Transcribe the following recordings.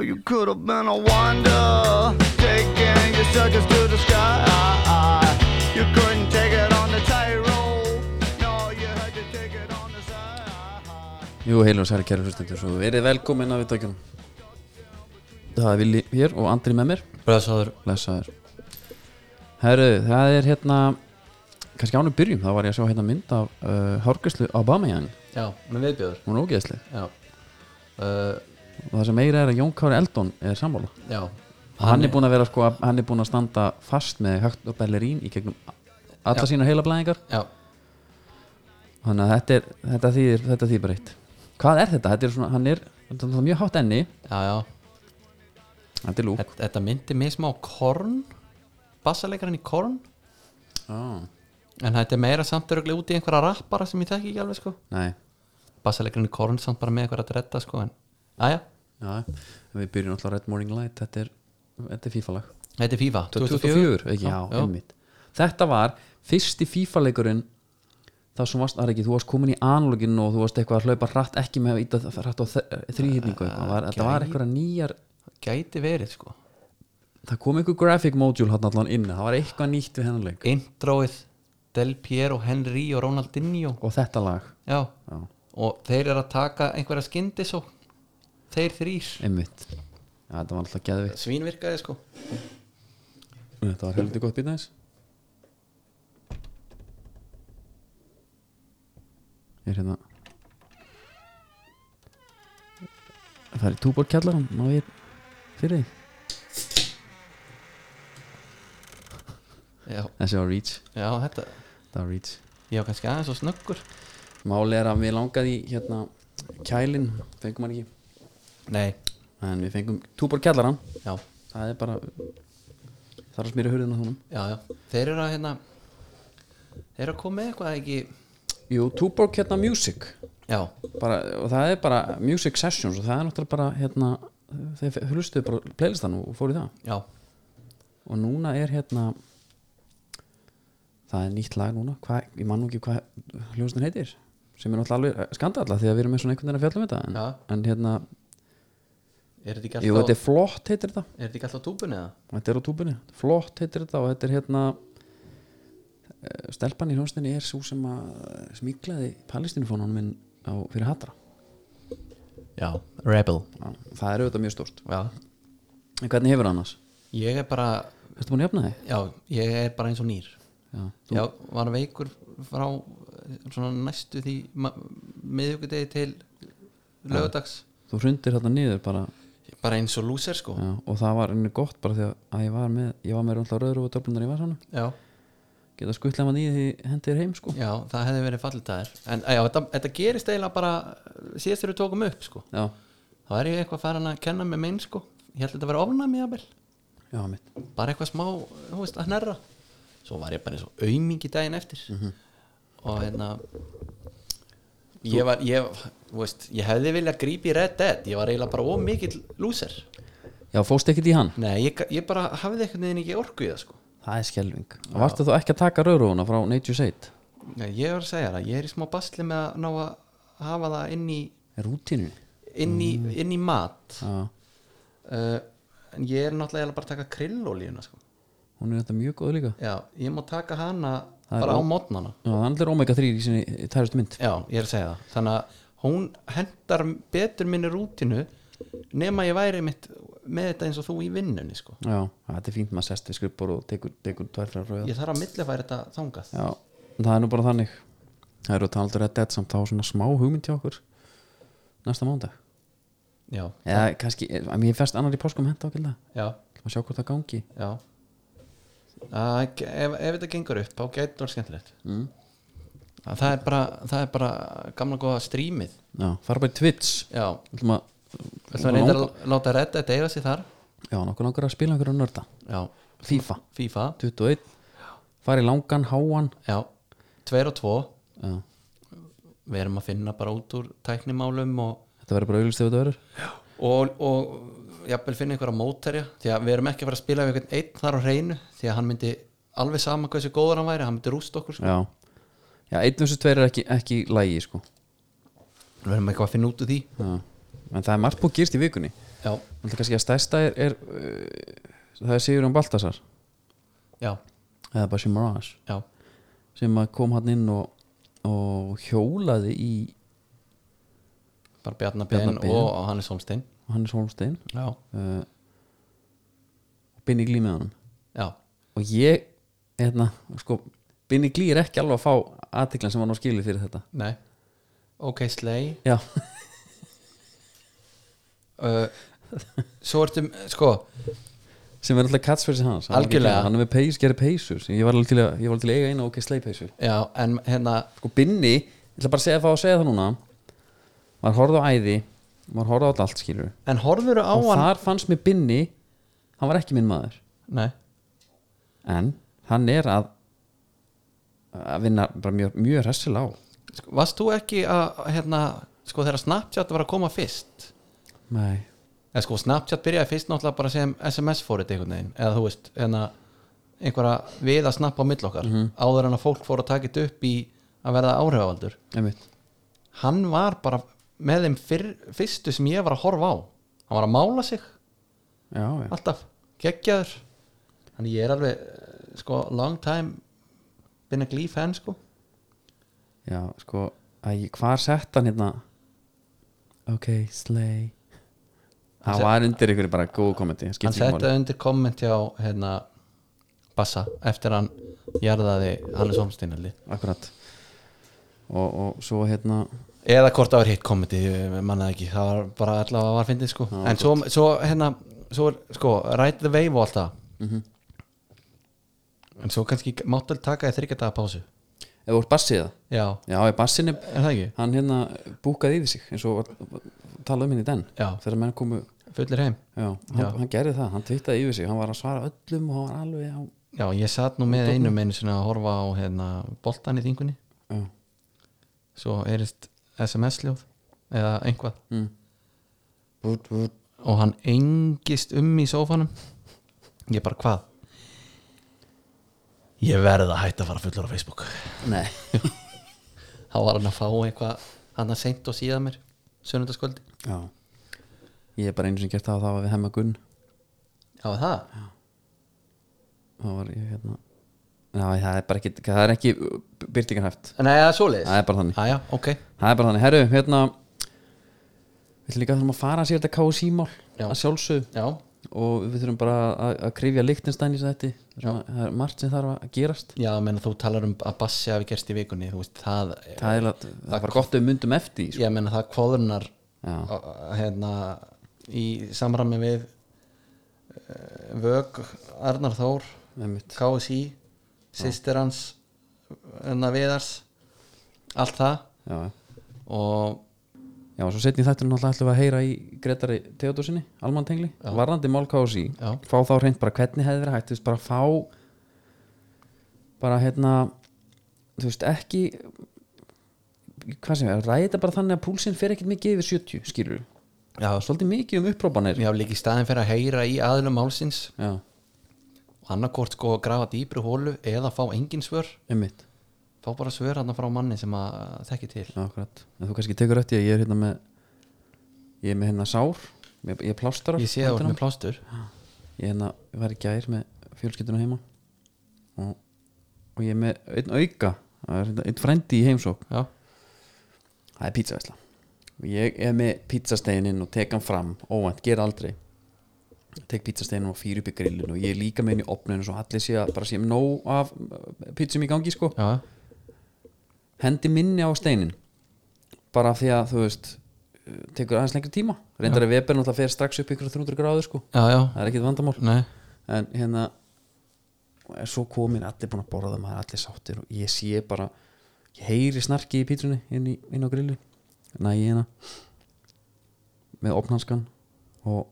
know you could have been a wonder, taking your circus to the sky. You couldn't take it on the tightrope. No, you had to take it on the side. Jú, heilum særi kæru hlustendur Svo verið velkomin að við tökjum Það er Vili hér og Andri með mér. Bræðsáður Lesaður Herru, það er hérna kannski ánum byrjum, þá var ég að sjá hérna mynd af uh, hárgæslu Aubameyang. Já, með viðbjöður hún er ógeðsleg. Já. Uh, og það sem meira er að Jón Kári Eldon er sammála. Já. Hann er búin að vera sko, hann er búin að standa fast með högt og bellerín í gegnum alla sína heila blæðingar. Já, þannig að þetta er, þetta þýðir, þetta þýðir bara eitt. Hvað er þetta? Þetta er svona, hann er, þetta er mjög hátt enni. Já, já. Þetta er lúk Þetta, þetta myndi mig smá korn Bassalekarinn í korn. Ah. En þetta er meira samt öruglega út í einhverja rappara sem ég þekki ekki alveg sko. Nei, Bassalekarinn í korn samt bara með einhverja að redda sko En, aðja, við byrjum alltaf Red Morning Light. Þetta er, þetta er FIFA-lag. Þetta er FIFA. 2004, ekki, já, já. einmitt. Þetta var fyrsti FIFA leikurinn það sem varst, það er ekki, þú varst komin í analogin og þú varst eitthvað að hlaupa hratt ekki með hratt á þrýhýtningu var, þetta var eitthvað nýjar Gæti verið sko. Það kom einhver graphic module hann allan inn. Það var eitthvað nýtt við hennar leik. Introið Del Piero, Henry og Ronaldinho. Og þetta lag, Já, já, og þeir eru að taka einhverja skyndis og þeir þrýr einmitt. Já, þetta var alltaf geðvikt Svínvirkaði sko. Þetta var heldur gott býta þess ég er hérna. Það er túbor kjallar má ég fyrir því Já, þessi var reach. Já þetta það var reach. Ég var kannski aðeins og snöggur. Máli er að við langaði í hérna kælin, fengum hann ekki Nei, en við fengum túbor kjallaran já, það er bara það er að smýra hurðina þúnum já, já. Þeir eru að hérna Þeir eru að koma með eitthvað ekki? Jú, túbor kjallar music. Já, bara, og það er bara music sessions og það er náttúrulega bara hérna þeir hlustuðu bara playlistan og fóru í það. Já, og núna er hérna það er nýtt lag núna. Hva, ég man nú ekki hvað hljóðstin heitir sem er náttúrulega alveg skandalla því að við erum með svona einhvern veginn að fjalla um þetta en, Já. en hérna, er þetta ekki jú, alltaf þetta er flott heitir þetta. Er þetta ekki alltaf túbunni eða? þetta er á túbunni, flott heitir þetta og þetta er hérna eh, stelpan í hljóðstinni er svo sem að smíklaði palestinufónunum minn á, fyrir hatra. Já, Rebel. Já, það er auðvitað mjög stórt. Já, en hvernig hefur annars? ég er bara Ertu búin að jafna þig? Já, ég er bara eins og nýr. Já, Já, var veikur frá eh, svona næstu því miðugudegi til lögudags þú hrundir þetta niður bara bara eins og lúser sko. Já, og það var einnig gott bara því að ég var með ég var með rúntlega rauður og döflunar í vasanum Já, geta skuttlega maður í því hendir heim sko. Já, það hefði verið fallið það En já, þetta, þetta gerist eiginlega bara síðast þegar við tókum upp sko. Já, þá er ég eitthvað farin að kenna með minn sko. Ég held að þetta ofnæmi jafnvel. Já mitt. Bara eitthvað smá, þú veist, að hnerra. Svo var ég bara eins og aumingi daginn eftir. Og hérna ég var, ég, veist ég hefði viljað grípa í Red Dead. Ég var eiginlega bara of mikill lúser. Já, fóst ekkert í hann? Nei, ég, ég bara hafði einhvern veginn ekki orku í það sko. Það er skelving og varstu þú ekki að taka rauðrúna frá Nature's Aid nei, ég var að segja það, ég er í smá basli með að ná að hafa það inn í rútinu inn í, inn í mat. Já, uh, en ég er náttúrulega bara að taka krillolíuna sko. hún er þetta mjög góð líka. Já, ég má taka hana bara á mótnana það er omega 3 í sinni tærustu mynd. Já, ég er að segja það. Þannig að hún hendar betur minni rútinu nema ég væri mitt með þetta eins og þú í vinnunni sko. já, þetta er fínt maður sest við skrippur og tekur, tekur tvær frá rauða Ég þarf að millifæra þetta þangað. Já, það er nú bara þannig. Það eru að tala aldrei að dead samt þá svona smá hugmynd hjá okkur næsta mándag Já, eða kannski, mér fest annar í páskum henda ákveðlega já, að sjá hvort það gangi. Já að, ef, ef þetta gengur upp þá getur það skemmtilegt. Mm. að það, er bara, það er bara gamla góða strímið já, fara bara í Twitch. Já, Við ætlum að reynda að láta redda þetta eiga sig þar. Já, nokkuð langar að spila einhverju nörda. Já, FIFA. FIFA. 21 fara í langan, háan. Já, tveir og tvo. Já, Við erum að finna bara út úr tæknimálum og þetta verður bara verður. Og, og jafnvel finna einhverja mótterja því að við erum ekki að fara að spila við einhvern einn þar á hreinu því að hann myndi alveg sama hversu góður hann væri, hann myndi rúst okkur sko. Já, Já einn vs. tveir er ekki, ekki lægi sko. Við erum eitthvað að finna út úr því. Já. En það er margt búið gerst í vikunni. Já, Þetta kannski að stærsta er, er uh, það er Sigurjón Baltasar. Já, eða bara Simarage já. Sem kom hann inn og, og hjólaði í bara Bjarnar Bjarna Ben. Ben. Og Hannes Holmstein. Uh, og Binni Glí með honum. Já, og ég hérna, sko, Binni Glí er ekki alveg að fá aðtiklan sem var ná skilið fyrir þetta. Nei. Ok, já, uh, svo ertu, sko. Sem er alltaf catchphrase hans. Hann er hann með peys, gerir peysur. Ég var alveg til að, var til að eiga eina ok já, en hérna sko Binni, ég ætla bara að segja, fá að segja það núna. Maður horfði á æði maður horfði á þetta allt skilur en horfður á og hann þar fannst mér Binni hann var ekki minn maður. Nei, en hann er að að vinna bara mjög, mjög hressilega á. Sko, varst þú ekki að hérna, sko þegar Snapchat var að koma fyrst? Nei, eða sko Snapchat byrjaði fyrst náttúrulega bara sem SMS fórið einhvern veginn, eða þú veist hérna, einhverja við að snappa á mill okkar. Áður en að fólk fór að taka þetta upp í að verða áhrifavaldur. Einmitt. Hann var bara með þeim fyrr, fyrstu sem ég var að horfa á. Hann var að mála sig. Já, já. alltaf, geggjaður. Þannig ég er alveg eh, sko long time been a glee fan sko. Já, sko að ég, hvar sett hann hérna? Ok, slay. Það var undir ykkur bara góð kommenti hann setti undir komment hjá hérna Bassa eftir hann jarðaði Hannes Holmsteinalli akkurat. Og, og svo hérna eða hvort það var hitt kommenti, ég mannaði ekki. Það var bara allavega var fyndið sko. En svo, svo hérna, svo er sko Ride the Wave og allt það. Mhm. en svo kannski máttu vel taka í þryggjadaga pásu. Þú ert bassið það? Já, já, ég bassinni er það ekki? hann hérna búkaði yfir sig eins og talað um henni den Já. þegar menn komu fullir heim. Já, hann, Já. hann gerði það, hann tvittaði yfir sig hann var að svara öllum og hann var alveg á já, ég satt nú með einu meinu svona að horfa á hérna, boltan í þingunni. Já, svo erist SMS-ljóð eða einhvað mm. Vút, vút. og hann engist um í sófanum. Ég bara hvað? Ég verð að hætta að fara fullur á Facebook. Nei. Þá var hann að fá eitthvað hann að seint og síða mér sunnundaskvöldi já. ég er bara einu sem gert það og það var við hemma Gunn. Já það? Það var ég hérna já, það er bara ekki, það er ekki byrtingarhæft nei það er svoleiðis. Það er bara þannig. Já já ok. Það er bara þannig, herru, hérna við ætlum líka að þurfum að fara að sér þetta KSI mál Já. að sjálfsög já. Og við þurfum bara að, að krifja Lichtenstein í þetta það er margt sem þarf að gerast. Já menna þú talar um að bassi hafi gerst í vikunni þú veist það það er, að, það var gott að við myndum eftir sko. ég menna það kvóðurnar Já. hérna í samræmi við uh, Vög Arnar Þór. KSI sýstir hans enna viðars allt það. Já, og já, og svo setni þetta náttúrulega ætlum við að heyra í Gretari Theodorsinni, almantengli varðandi mál KSI, Já. fá þá reynd bara hvernig hefði verið hægt, þú veist, bara fá bara hérna þú veist, ekki hvað sem er, þetta bara þannig að púlsinn fer ekkert mikið yfir 70, skýrur já, svolítið mikið um upprópanir já líka í staðin fyrir að heyra í aðlum málsins. Já, annarkort sko að grafa dýpri hólu eða fá engin svör. Einmitt. Fá bara svör hann frá manni sem að þekki til. Akkurat. En þú kannski tekur í að ég er hérna með ég er með hérna sár ég, er plástarar ég sé það með plástur. Ég hérna ég var í gær með fjölskylduna heima. Og, og ég er með einn auka er hérna einn frændi í heimsók já, það er pizzavæsla og ég er með pizzasteinin og tek hann fram óvænt, ger aldrei tek pizzasteinin og fyrir upp í grillin og ég er líka með henni í opninu svo allir sé að bara sé með nóg af uh, pizzum í gangi sko. Já, hendi minni á steinin bara því að þú veist uh, tekur aðeins lengri tíma. Reyndar að Weber náttúrulega fer strax upp ykkur 300 gráður sko. Já, já, það er ekkit vandamál. Nei. En hérna er svo komin allir búin að borða maður allir sáttir og ég sé bara ég heyri snarki í pítrunni inn, í, inn á grillu næ ég hérna með opnanskan og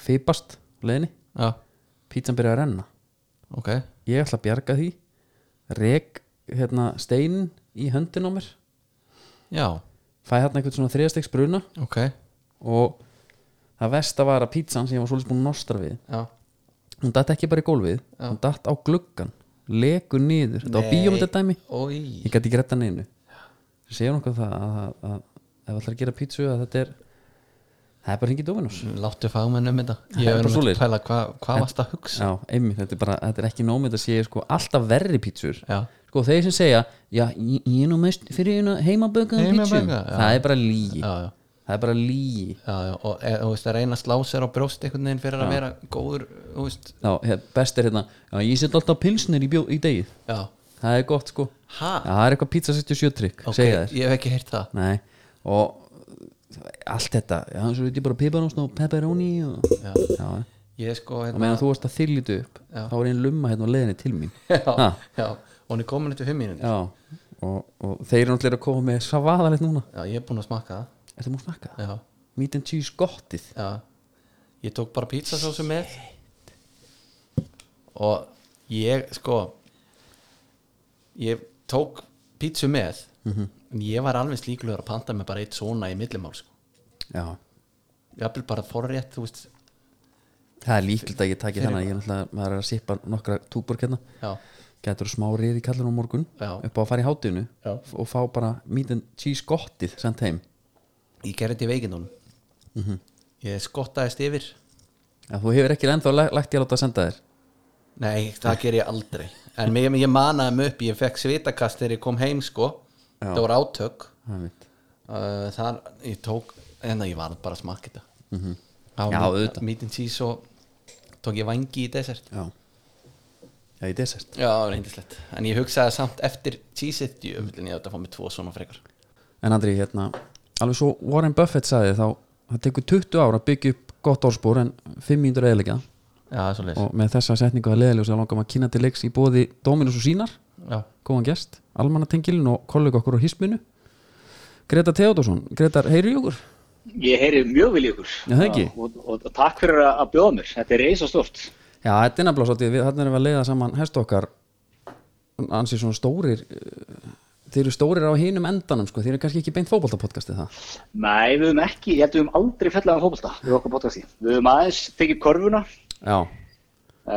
fipast leðinni, já, pítsan byrja að renna. Ok. Ég ætla að bjarga því. Rek hérna steinin í höndin á mér. Já, fæ hérna einhvern svona þriðastegs bruna. Ok. Og það var að pítsan sem ég var svolítið búin að nostra við já, hún datt ekki bara í gólfið hún datt á gluggan, legur niður. Þetta var bíómyndadæmi, ég gæti ekki retta neinu. Það segir nokkuð það að, að, að ef ætlar að gera pítsu að þetta er það er bara hengið Dominos. Láttu fagmenn um þetta. Ég er um að pæla hvað hva varst að hugsa? Já, einmitt, þetta er bara, þetta er ekki nómið að sé sko alltaf verri pítsur. Já, sko þeir sem segja, já, ég, ég er nú mest fyrir einu heimabökaðum pítsum. já. það er bara lígi já, já, það er bara lígi já, já. og e, þú veist að reyna að slá sér á brjóst einhvern veginn fyrir að vera góður já, best er hérna, já, ég set alltaf pilsnir í, bjó, í degið já, það er gott sko. Ha, já, það er eitthvað pizza 77 trikk, ok, segja þér. ég hef ekki heyrt það. Nei, og allt þetta, já, svo veit ég bara piparóst og pepperoni og já, já, ég sko og hérna, meðan þú varst að þyllitu upp þá var einn lumma hérna á leiðinni til mín. Og hún er komin eftir fimm mínútur. Já, og, og þeir eru náttúrulega að koma með savaðalegt núna. Já, ég er búinn að smakka það. Meat and cheese gottið ég tók bara pizzasósu með. Og ég sko ég tók pizzu með en ég var alveg slíkulegur að panta með bara eitt svona í millimál sko. Já, ég hafði bara forrétt þú veist. Það er líkilegt að ég taki þannig ég er náttúrulega, maður er að sippa nokkra túborg hérna. Já, getur smá rið í kallur á morgun? Já. upp á að fara í hátinu Já. og fá bara meat and cheese gottið sendt heim. Ég gerði þetta í veikindunum. Mhm. ég skottaðist yfir. Þú hefur ekki ennþá læ- lagt ég að láta að senda þér? Nei, það ger ég aldrei. En mig, ég manaði mig upp, ég fekk svitakast þegar ég kom heim sko. Það voru átök. Það uh, þar, ég tók en ég var bara að smakka þetta. Mm -hmm. Auðvitað. meat and cheese og tók ég vangi í desert Já, já í desert já, það reyndislegt en ég hugsaði samt eftir cheese-it ég öflin ég átti að fá með tvo svona frekar. En Andri, hérna, alveg svo Warren Buffett sagði þá það tekur 20 ára að byggja upp gott orðspor en 5 mínútur eðilega já, það er svo leys og með þessa setningu að leðilega svo langum að kynna til leiks í bóði Dominus og sínar góðan gest, almannatengilin og kollega okkur á hisminu. Greta Theodorsson, Greta, heyri okkur? Ég heyri mjög í ykkur. Já, það ekki. og, og, og takk fyrir að að bjóða mér, þetta er reisa stort Já, þetta er nefnilega svolítið, við, þarna erum við að leiða saman hest okkar. Ansið svona stórir eh, þeir eru stórir á hinum endanum sko, þeir eru kannski ekki beint fótboltapodcastið það? Nei, við höfum ekki, ég held við höfum aldrei við okkar podcasti, við höfum aðeins tekið korfuna Já,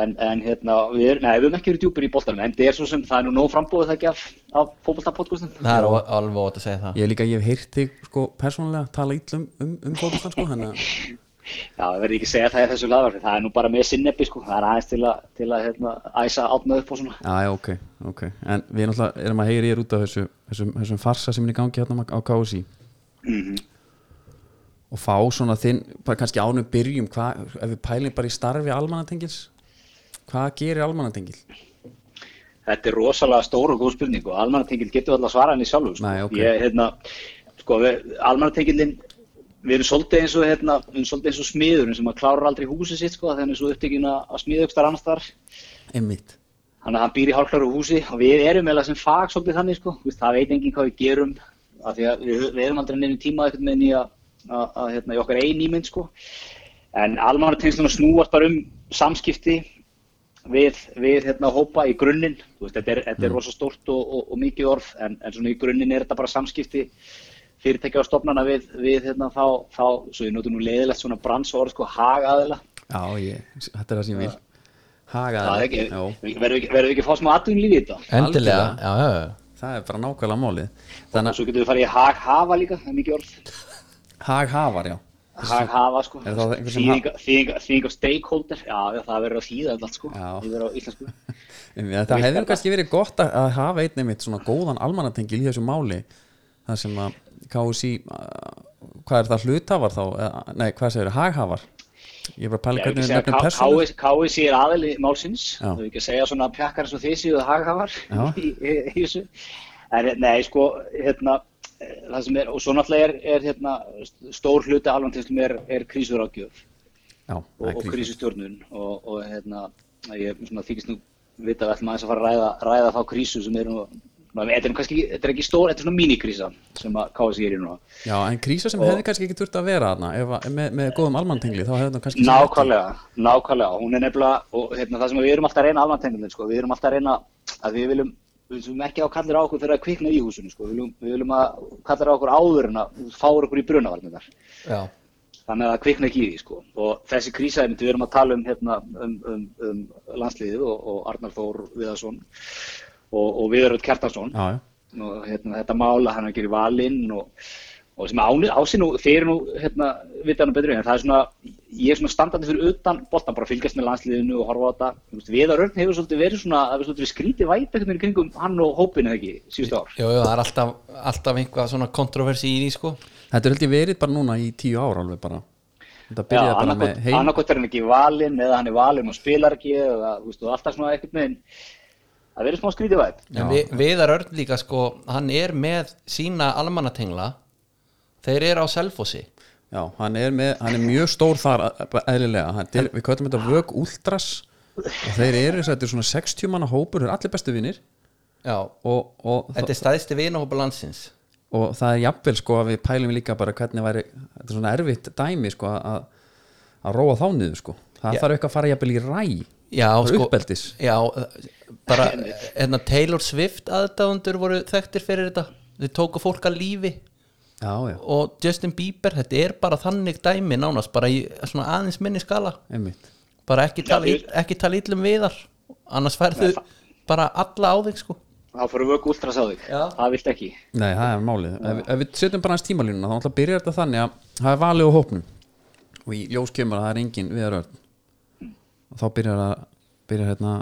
en, en hérna, við, er, nei, við höfum ekki verið djúpir í boltanum en það er svo sem, það er nú nóg frambóðið það ekki af, af fótbolta podcastin það er alveg ótt að segja það. Ég líka, ég hef heyrt þig sko persónulega tala ítlum um, um fótboltan sko, þannig að Já, ég verði ekki að segja það í þessu laðvarfi, það er nú bara með sinnebbi sko, það er aðeins til að, til að hérna, æsa átnað upp og svona. Já, já, ok, ok. En við náttúrulega erum að heyri ég út af þessu, þessum, þessum farsa sem er í gangi hérna á KSI Mhm. og fá svona þinn, bara kannski ánum byrjum hvað, ef við pælum bara í starfi almannatengils hvað gerir almannatengil? Þetta er rosalega stór og góð spurning og almannatengil getur alltaf svarað henni sjálfur sko. Nei, ok. Ég, hérna, sko, við, almannatengilin við erum svolítið eins og hérna, eins og smiðurinn sem að klárar aldrei húsið sitt sko, þannig er svo upptekinn að að ykkur annars þar Einmitt þannig að hann býr í hálfkláru húsi og við erum eða sem fag svolítið þannig sko, það veit enginn hvað við gerum af því að við, við erum aldrei nefnum tíma að, að, að hérna, í okkar ein ímynd sko en almannatengsluna snúast bara um samskipti við, við hérna, hópa í grunninn. Þú veist, þetta er, þetta er rosa stórt og, og, og mikið orð en, en svona í grunninn er þetta bara samskipti fyrirtækja og stofnana við, við hérna, þá, þá, svo ég notur nú leiðilegt svona bransorð sko, hagaðila. Já, ég, þetta er það sem ég vil. Haga það er ekki, Já, verðum við við ekki að fá smá atvinnlíf í þetta? Endilega, já, já, já. Það er bara nákvæmlega málið. Og Þannig að svo getum við farið í haghafa líka, það er mikið orð. Haghafar, já haghafa sko það þýðing af stakeholder. Já, það verður að þýða allt sko. Já. yfir á íslensku. Það hefði kannski verið gott að, að hafa einn einmitt svona góðan almannatengil í þessu máli það sem að KSI uh, hvað er það hluthafar þá nei, hvað segir haghafar? Ég bara að pæla hvernig við nefnum persónu. KSI er aðili málsins. Þú vil ekki segja svona pjakkar eins og þið séu haghafar í, þessu. En nei sko hérna það er, og svo náttúrulega er, er hérna, stór hluti alvantinslum er, er krísurákjöf já, og, krísustjórnun. Og, og hérna, ég þykist nú vita að ætlum aðeins að fara að ræða, ræða þá krísu sem er nú Þetta er, kannski, þetta er ekki stór, þetta er svona mínikrísa sem að KSI er í núna. já, en krísa sem Og- hefði kannski ekki þurft að vera þarna ef, með, með góðum almannatengli þá hefði það kannski Nákvæmlega, nákvæmlega, hún er nefnilega, og hérna, það sem við erum alltaf að reyna alvantengundin, sko, við erum alltaf að reyna að við viljum, við viljum ekki á kallir á okkur fyrir að kvikna í húsinu, sko, við viljum, við viljum að kallir á okkur áður en að fáur okkur í brunavarnirnar. já, Þannig að það kvikna ekki í því, sko, og þessi einmitt, við erum að tala um, hérna, um, um, um landsliðið og, og Arnar Þór Viðarsson og, og Viðaröld já, og hérna, þetta mála hann að gera valinn og, og sem áni, ási nú, þeir eru nú hérna, vita nú betur en það er svona ég er svona standandi fyrir utan boltan bara fylgjast með landsliðinu og horfa á þetta. Þú veist, Viðar Örn hefur svolítið verið svona það hefur svolítið skrítið væp einhvern veginn í kringum hann og hópinu eða ekki, síðustu ár? Jú, jú, það er alltaf, alltaf einhvað svona kontroversi í því sko. Þetta er ég verið bara núna í tíu ár alveg bara. Þetta byrjaði bara með heim. annarkot er hann ekki valinn eða hann er valinn og spilar ekki eða þú veist, og alltaf svona einhvern veginn það þeir eru á Selfossi. Já, hann er, með, hann er mjög stór þar eðlilega, hann er, við kvæðum þetta vög últras og þeir eru þetta er svona 60 manna hópur, þeir eru allir bestu vinnir Já, og, og, þetta er stæðsti vinahópa landsins. Og það er jafnvel sko að við pælum líka bara hvernig væri, þetta er svona erfitt dæmi sko að, að róa þá niður sko. Það Já. þarf eitthvað að fara jafnvel í ræ Já, Bara sko, uppeldis. Já, bara hérna, Taylor Swift aðdáðundur voru þekktir fyrir þetta. Þau tóku fólk að lífi já, já, og Justin Bieber, þetta er bara þannig dæmi nánast, bara í svona aðeins minni skala. Einmitt. Bara ekki tala, ekki tala illum viðar annars færðu bara alla á þig sko. Þá fyrir vöku últras á þig, Já. það vilt ekki. Nei, það er málið. Ef, ef við setjum bara hans tímalínuna þá ætla byrjar þetta þannig að það er valið á hópnum. Og í ljós kemur að það er engin viðar örn. Og þá byrjar að byrjar hérna,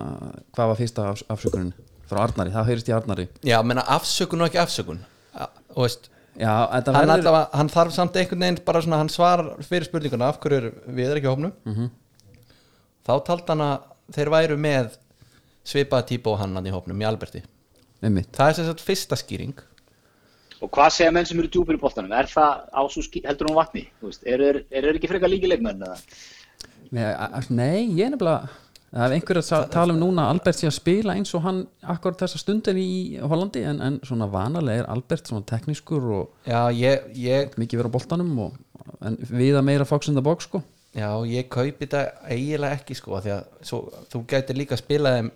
hvað var fyrsta af, afsökunin? Frá Arnari, það heyrist í Arnari. Já, menna afsökun og ekki afsökun. Og veist, Já, þetta hann, verður allavega, hann þarf samt einhvern veginn bara svona, hann svarar fyrir spurninguna af hverju er viðar ekki á hópnum Mhm. þá taldi hann að þeir væru með svipaða típa og hann hann í hópnum í Alberti einmitt. það er sem sagt fyrsta skýring og hvað segja menn sem eru djúpir í boltanum er það ású heldur hún vatni Þú veist, eru þeir- eru þeir ekki frekar líki leikmenn eða? Nei, nei, ég er nefnilega það er einhver að tala um núna að Albert sé að spila eins og hann akkur þessa stundin í Hollandi en, en svona vanalega er Albert svona teknískur og já, ég, ég, mikið vera á boltanum og, en við að meira fox in the box sko. Já, ég kaupi þetta eiginlega ekki sko því að svo, þú gætir líka að spila þeim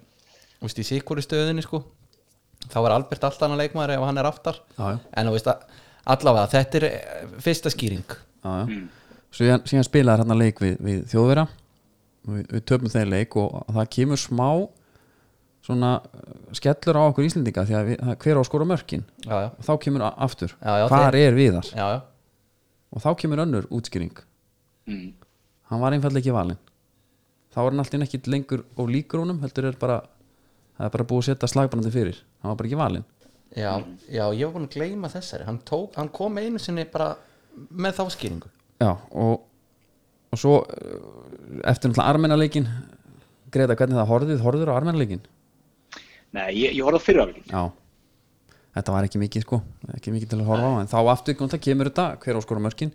veist, í sikvori stöðunni sko. Þá er Albert alltaf hann leikmaður ef hann er aftar. Já, já. en veist að allavega þetta er eh, fyrsta skýring. Já, já. Síðan, spilaði hérna leik við, við þjóðvera við, við töfum þeir leik og það kemur smá svona uh, skellur á okkur Íslendinga því að við, hver á að skora mörkin? Já, já, og þá kemur aftur. Já, já, hvar þeir- er já, já. og þá kemur önnur útskýring. Mm. hann var einfallega ekki valinn. Þá er hann alltaf ekki lengur og líkur honum heldur er bara það er bara búið að setja slagbrandi fyrir. Hann var bara ekki valinn. Já, já, ég var búin að gleyma þessari. Hann, tók, hann kom einu sinni bara með þá skýringu. Já og, og svo uh, eftir náttúrulega armennaleikin Greta hvernig það horfið, horfður á armennaleikin nei, ég, ég horfði á fyrirhálfleikin já. Þetta var ekki mikið sko. Ekki mikið til að horfa á en þá aftur kom það kemur þetta hver á skora mörkin?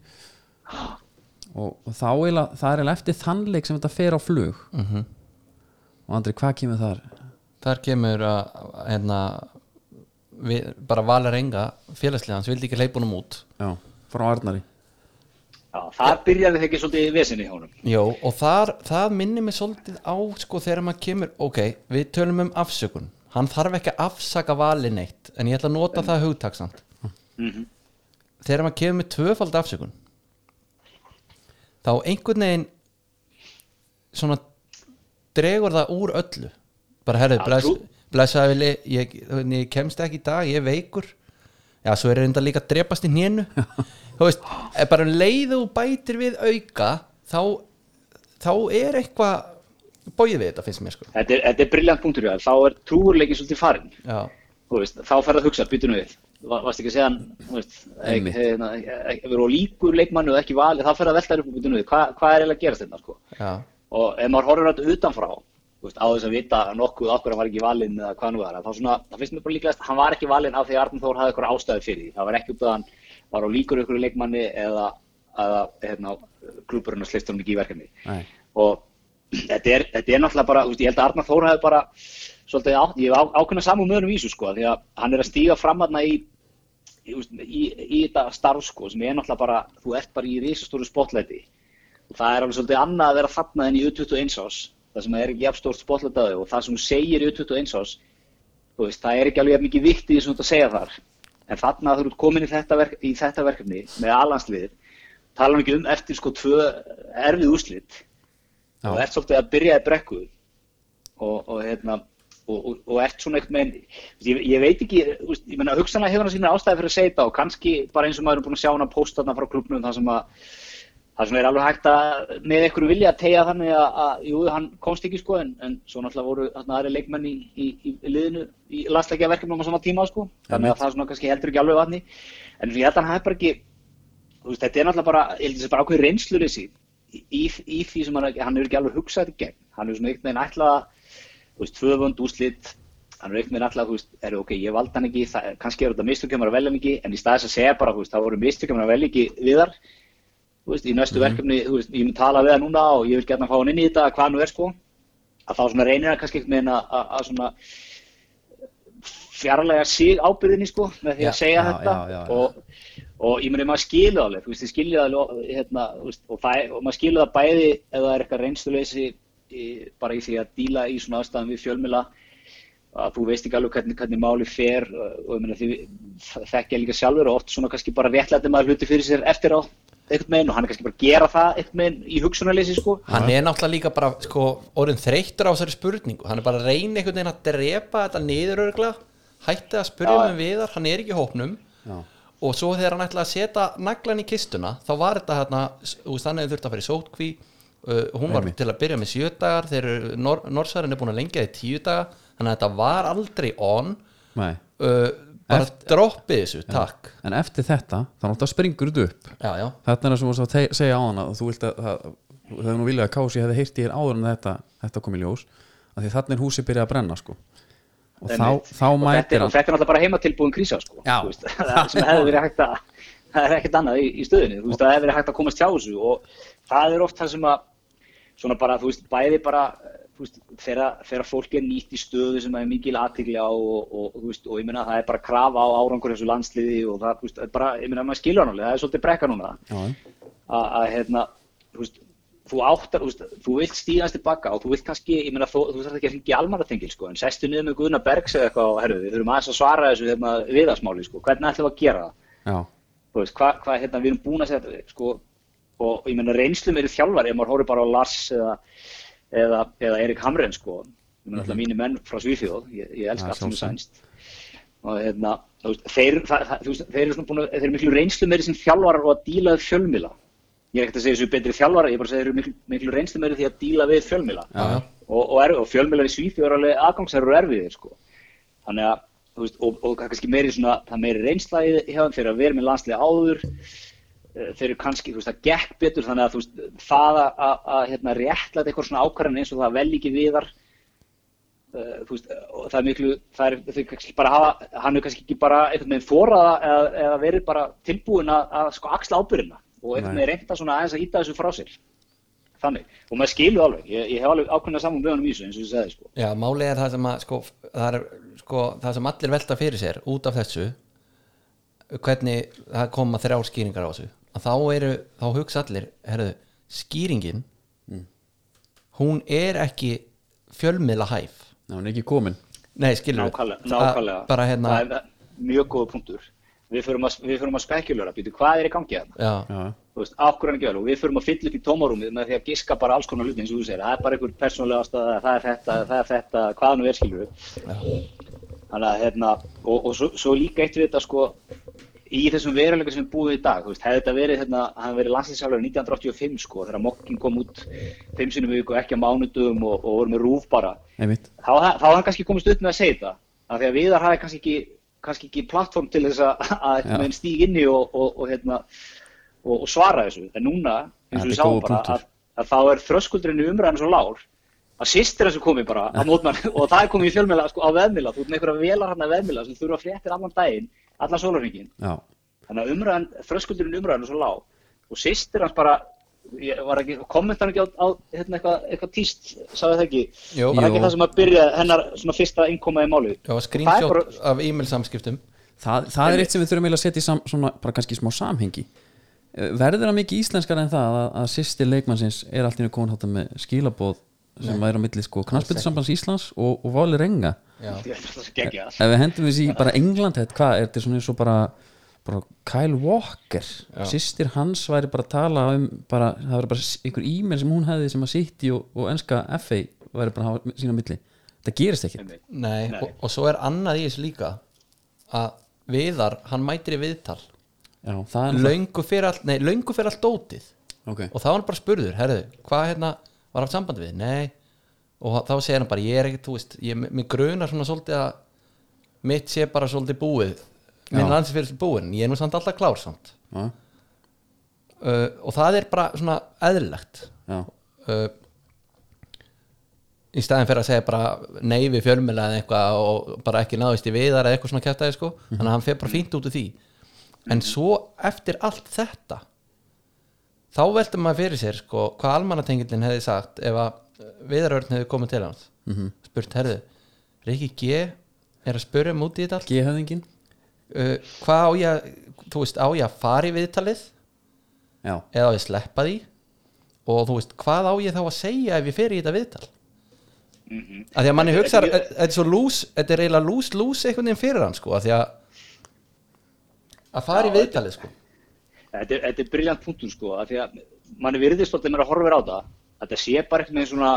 Og, og þá eiginlega, það er eftir þannleik sem þetta fer á flug. -hmm. og Andri hvað kemur þar? Þar kemur að hérna, við, bara valir enga félagslega, hans vildi ekki hleypunum út. Já, frá Arnari Já, það byrjaði þegar ekki svolítið í vesinni hjá honum. Jó, og þar, það minnir mig svolítið á sko þegar maður kemur, ok, við tölum um afsökun, hann þarf ekki að afsaka valið neitt, en ég ætla að nota það hugtaksamt Mhm. þegar maður kemur með tvöfald afsökun þá einhvern veginn svona dregur það úr öllu. Bara trú- blessaði vilji ég, ég kemst ekki í dag, ég veikur já, svo er reynda líka að drepast í nénu þú veist, bara um leiðu og bætir við auka þá, þá er eitthvað bóið við þetta finnst mér sko. Þetta er, þetta er briljant punktur þér. þá er trúurleikin svolítið farinn. Já, Þú veist, þá fer það að hugsa, býtum við. Va- varst ekki að segja hann þú veist, ekki- hérna, ekki- ef við erum líkur leikmannu og ekki valið, þá fer það að velta upp og býtum við. Hvað, hvað er eiginlega að gerast þetta sko? já, og ef maður horfir á þetta utanfrá veist, á þess að vita nokkuð af hverju hann var ekki valinn eða hvað nú er. Þá svona, það finnst mér bara líklegast hann var ekki valinn af því að Arnur Þór hafði eitthvað ástæði fyrir því. Það var ekki út að hann var á líkur ykkur leikmanni eða að hérna, klúburinn að sleistur hann ekki í verkefni. Nei. og þetta er, þetta er náttúrulega bara, veist, ég held að Arnar Þór hafi bara svolítið á, ég hef ákveðna samum möðunum þessu sko, því að hann er að stíga fram aðna í, í, í, í þetta starf sko, sem er náttúrulega bara, þú ert bara í risastóru spotlæti og það er alveg svolítið annað að vera þarna en í U21 ás, það sem er ekki jafnstórt spotlætaði og það sem þú segir í U21 ás, veist, það er ekki alveg mikið í þessum þú ert að segja þar, en þarna þú ert komin í þetta, verk, í þetta verkefni með alansliðir, tala ekki um eftir sko tvö erfið úrslit. Já. og ert svolítið að byrja í brekku. Og, og hérna og, og, og ert svona eitthvað með ég, ég veit ekki, veist, ég meina hugsanlega hefur hann sína ástæði fyrir að segja þetta og kannski bara eins og maður er búin að sjá hann að posta þarna frá klubnum þar sem að það er alveg hægt að með einhverju vilja að tegja þannig að, að jú, hann komst ekki sko en, en svo náttúrulega voru þarna aðri leikmenn í, í, í, liðinu í landsleikja verkefnum á sama tíma sko. Þannig að það svona kannski heldur ekki alveg vatni. En ég held að hann hafi bara ekki veist, þetta er náttúrulega bara, ég held að þetta er bara ákveð reynsluleysi í, í, því sem hann, hann hefur ekki alveg hugsað þetta í gegn. Hann hefur svona veginn ætlað að, þú veist, tvöfund úrslit. Hann hefur einhvern veginn ætlað, þú veist, er ok, ég valdi hann ekki það, kannski er þetta mistökjumar að velja ekki en í staðis að segja bara, þú veist, það voru mistökjumar að velja ekki viðar veist, í næstu verkefni, þú veist, ég mun tala við hann núna og ég vil gætna fá hann inn í þetta, hvað nú er sko. Að þá svona reynir hann kannski einhvern veginn að, svona fjarlæga sig ábyrðinni sko með því að segja já, þetta. já, já. Og, og ég meni maður skilur það alveg, þú veist, ég skilur það alveg hérna, veist, og, það, og maður skilur það bæði ef það er eitthvað reynsluleysi í, bara í því að díla í svona aðstæðum við fjölmila að þú veist ekki alveg hvernig, hvernig máli fer og, ég meina því þekkja líka sjálfur og oft svona kannski bara réttlæti maður hluti fyrir sér eftir á einhvern veginn og hann er kannski bara að gera það einhvern veginn í hugsunarleysi sko hann er náttúrulega líka bara sko, orðin þreyttur á þessari spurningu hann er bara að reyna einhvern veginn að drepa þetta niður örgla hætti að spyrja Já. með viðar hann er ekki í hópnum Já. og svo þegar hann ætlaði að setja naglan í kistuna þá var þetta hérna þú veist, hann hefði þurft að fara í sótkví uh, hún var Einmitt. til að byrja með sjö dagar þegar Nor Norsarinn er búin að lengja því tíu daga þannig að þetta var aldrei on Nei. uh, bara Eft- droppið þessu, takk. En eftir þetta þá náttúrulega springur þetta upp. Já, já, þetta er það sem þú varst að segja á hana þú vilt að það, það er nú viljað að kási hefði heyrt í þér áður en þetta, þetta kom í ljós af því þannig er húsið byrjað að brenna sko. og þá, Einmitt. þá og þetta, mætir er- og þetta er náttúrulega bara heimatilbúin krísa sko, þú veist, það sem hefði verið hægt að það er ekkert annað í, í stöðinni þú veist, það hefði verið hægt að komast hjá þessu og það er oft það sem að svona bara, þú veist, bæði bara þú þegar, fólk er nýtt í stöðu sem er mikil aðtigli á og, og, veist, og ég meina það er bara krafa á árangur þessu landsliði og það, veist, það er bara, ég meina maður skilur hann alveg, það er svolítið brekka núna. Að, að hérna, þú veist, þú áttar, þú veist, þú vilt stíðast tilbaka og þú vilt kannski, ég meina, þú, þú þarf ekki að hringja almannatengil, sko, en sestu niður með Guðna Bergs eða eitthvað og herru, við þurfum aðeins að svara þessu hérna, viðasmáli, sko, hvernig ætlum við að gera það? Þú veist, hvað, hva, hérna, við erum búin að setja, sko, og ég meina, reynslu meiri þjálfari, ef maður horfir bara á Lars eða, eða, eða Erik Hamren, sko, meina, alltaf mínir menn frá Svíþjóð, ég, ég elska Ja, allt sem er sænst og hérna, þú veist, þeir, það, þú veist, þeir eru svona búin að, þeir eru miklu reynslu meiri sem þjálfarar og að díla við fjölmila. Ég er ekkert að segja þessu betri þjálfarar, ég er bara að segja þeir eru miklu, miklu reynslu meiri því að díla við fjölmila. já. Og, og, er, og fjölmilar í Svíþjóð eru alveg aðgangsherru erfiðir, sko. Þannig að, þú veist, og, og kannski meiri svona, það er meiri reynsla í hjá fyrir að vera með landslega áður, þeir eru kannski, þú veist, það gekk betur þannig að þú veist, það að, að, að hérna, réttlæta eitthvað svona ákvarðan eins og það vel ekki viðar uh, þú veist, það er miklu það er, þau kannski bara hafa, hann er kannski ekki bara einhvern veginn þóraða eða, eða verið bara tilbúin að, að sko axla ábyrðina og Nei. veginn reynda svona aðeins að íta þessu frá sér þannig, og maður skilur alveg ég, ég hef alveg ákveðna saman með honum í þessu eins og ég segði sko. Já, málið er það sem að sko, það er sko, það sem allir velta fyrir sér út af þessu hvernig það koma þrjár skýringar á þessu að þá eru, þá hugsa allir herðu, skýringin hún er ekki fjölmiðla hæf. Já, hann er ekki komin. Nei, skilur nákvæmlega, nákvæmlega. bara hérna, það er mjög góða punktur. Við förum að, við að spekulera, býtu hvað er í gangi hérna já, já, þú veist, af hverju hann ekki vel? Og við förum að fylla upp í tómarúmið með því að giska bara alls konar hluti eins og þú segir, það er bara einhver persónulega ástæða, það er þetta, það er þetta, hvað nú er skilur þannig að hérna, og, og svo, svo líka eitt við þetta sko í þessum veruleika sem við búum við í dag, veist, hefði þetta verið hérna, hann verið landslýsjálfur 1985 sko, þegar Mokkin kom út fimm sinni viku, ekki á mánudum og, og voru með rúf bara, einmitt. þá, þá hafði hann kannski komist upp með að segja þetta, af því að Viðar hafði kannski ekki, kannski ekki plattform til þess að, að ja. stíg inni og, og, og, hérna, og, svara þessu, en núna, eins og við er sáum bara, að, að þá er þröskuldurinn umræðan svo lár, að sýstir þessu komið bara að mótmann og það er komið í fjölmjöla sko, á veðmila, þú ert með einhverja velar hann að veðmila sem þurfa fréttir allan daginn, allan sólarhringin já, þannig að umræðan, þröskuldurinn umræðan er svo lág. Og sýstir hans bara ég var ekki, kommentar ekki á, á hérna, eitthvað, eitthvað tíst, sagði það ekki? Jú. var ekki Jú. það sem að byrja hennar svona fyrsta innkoma í málið já, screenshot bara- af e-mail samskiptum það, það er eitt sem við þurfum eiginlega að setja í sam, svona, bara kannski smá samhengi. Eh, verður það mikið íslenskar en það að, að sýstir leikmannsins er allt í einu komin hátta með skilabóð sem er á milli sko knarsbyttusambands Íslands og, og Váli Renga já, ef við hendum við í bara England hvað, er þetta svona eins og bara, bara Kyle Walker? Sýstir hans væri bara að tala um bara, það væri bara einhver e-mail sem hún hefði sem að City og, og enska FA væri bara að hafa sína milli. Það gerist ekki. Nei, Nei. Og, og svo er annað í þessu líka að Viðar, hann mætir í viðtal. Já, það er löngu fyrir allt, nei, löngu fyrir allt dótið. Ok, og þá var hann bara spurður, herðu, hvað hérna var haft sambandi við, nei. Og þá segir hann bara, ég er ekkert, þú veist ég, mér grunar svona svolítið að mitt sé bara svolítið búið minn landsfyrir búin, ég er nú samt alltaf klár samt. Uh, og það er bara svona eðlilegt. Uh, í staðin fyrir að segja bara nei við fjölmjöla eða eitthvað og bara ekki náðist í viðar eða eitthvað svona kæftæði sko. Þannig að hann fer bara fínt út úr því. En svo eftir allt þetta þá veldur maður fyrir sér sko hvað almannatengilin hefði sagt ef að viðarörn hefði komið til hans. -hmm. spurt, herðu, Riki G er að spurja um út í þetta allt? G-höfðingin uh, hvað á ég þú veist, á ég að fara í viðtalið? Já, eða á ég að sleppa því? Og þú veist, hvað á ég þá að segja ef ég fer í þetta viðtal? Mhm. að því að manni hugsa þetta er þetta er svo lús, þetta er eiginlega lús lús einhvern veginn fyrir hann sko að því að að fara í Já, viðtalið sko Þetta er, er briljant punktur sko, af því að manni virðist alltaf mér að horfa á það, að þetta sé bara eitthvað með svona,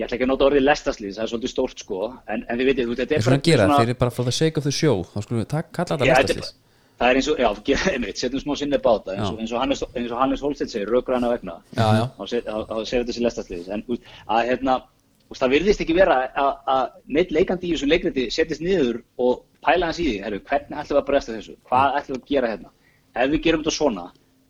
ég ætla ekki að nota orðið lestaslýs, það er svolítið stórt sko, en, en þú veist, þetta er að gera svona- það fyrir bara for the sake of the show þá skulum við kalla þetta lestaslis Það er eins og, já, einmitt, setjum smá sinni báta, eins og, eins og Hannes, eins og Hannes Holstedt segir, rökur hana vegna, þá se- þá- þá segir þetta sér lestaslýs, en að hérna, það virðist ekki vera að, neitt leikandi í þessum leikriti setjast niður og pæla hans í því, hvernig ætlum við að breysta þessu, hvað ætlum við að gera hérna, ef við gerum þetta svona,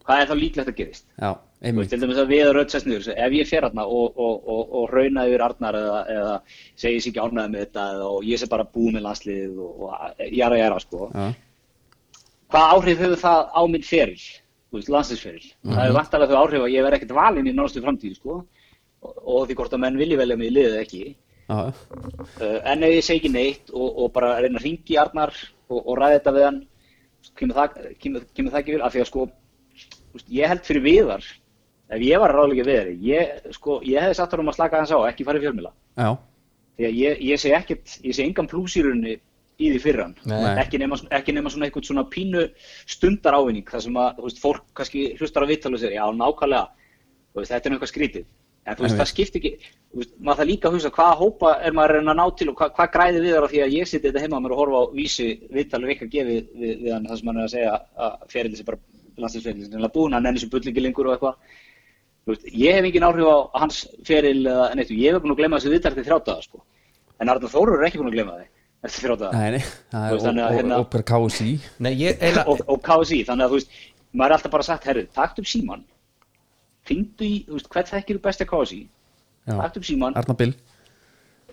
hvað er þá líklegt að gerist? já, einmitt til dæmis að við erum rauðsast niður, ef ég fer hérna og, og, og, og rauna yfir Arnar eða, eða segir sér ekki ánæði með þetta eða, og ég sé bara búið með landslið og, og jara jara sko. já, Hvað áhrif hefur það á minn feril, þú veist, landsliðsferil? Það er vantarlega þau áhrif að ég verð ekkert valinn í náttúrustu framtíð sko og, og því hvort að menn vilji velja mig í liðið ekki. já, Uh, en ef ég segi ekki neitt og, og bara reyna að ringi Arnar og, og ræða þetta við hann, kemur það, kemur, kemur það ekki vil? Af því að sko, veist, ég held fyrir viðar, ef ég var ráðlega viðari, ég, sko, ég hefði satt hann um að slaka hans á, ekki fara í fjölmila. já, Því að ég, ég sé ekkert, ég sé engan plús í því fyrir hann. Nei. Ekki nema, ekki nema svona eitthvað svona pínu stundar ávinning, þar sem að, þú veist, fólk kannski hlustar á viðtal og segir, já, nákvæmlega, veist, þetta er eitthvað skrítið. En þú veist, það skiptir ekki, þú veist, maður það líka að hugsa hvaða hópa er maður að reyna að ná til og hvað, hvað græði við þar á því að ég siti þetta heima á mér og horfa á vísi viðtal og eitthvað gefið við, við hann það sem hann er að segja að ferili sem bara landsinsferili sem er búin, hann nenni sem bullingi lengur og eitthvað. Þú veist, ég hef engin áhrif á hans feril eða neitt, ég hef búin að glemma þessu viðtal til þrjátaða, sko. En Arnar Þórur er ekki búin að glemma þig eftir þrjátaða. nei, nei það Þú er veist, þannig að og- hérna- og- og per KSI Nei, ég eiginlega og, og KSI, þannig að þú veist, maður er alltaf bara sagt, herru, takt upp síman, fingdu í, þú veist, hvern þekkir þú best að já, takt upp síman,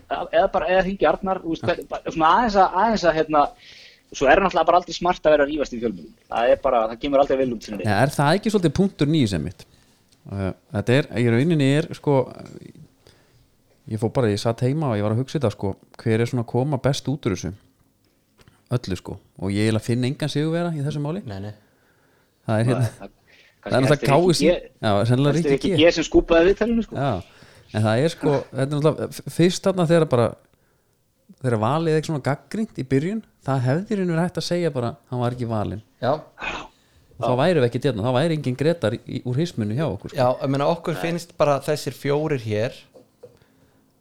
eða bara, eða hringi Arnar, veist, hvern, bara, svona aðeins að, aðeins að, hérna, svo er náttúrulega bara aldrei smart að vera að rífast í fjölmjölum, það er bara, það kemur aldrei vel út sinni. Er það ekki svolítið punktur nýju sem mitt? Uh, þetta er, í rauninni er sko ég fór bara, ég satt heima og ég var að hugsa þetta sko, hver er svona að koma best út úr þessu? Öllu sko. Og ég er að finna engan sigurvera í þessu máli. Nei, nei. Það er hérna, Það- er náttúrulega já, er Ríkki ekki ég sem skúpaði viðtælinu, sko. já, en það er sko er fyrst þarna þegar bara þegar valið eitthvað svona gaggrínt í byrjun, það hefði rauninu verið hægt að segja bara, hann var ekki valinn. Já, og þá væri við ekki dérna, þá væri engin gretar í, úr hismunu hjá okkur sko. já, ég meina okkur finnst bara þessir fjórir hér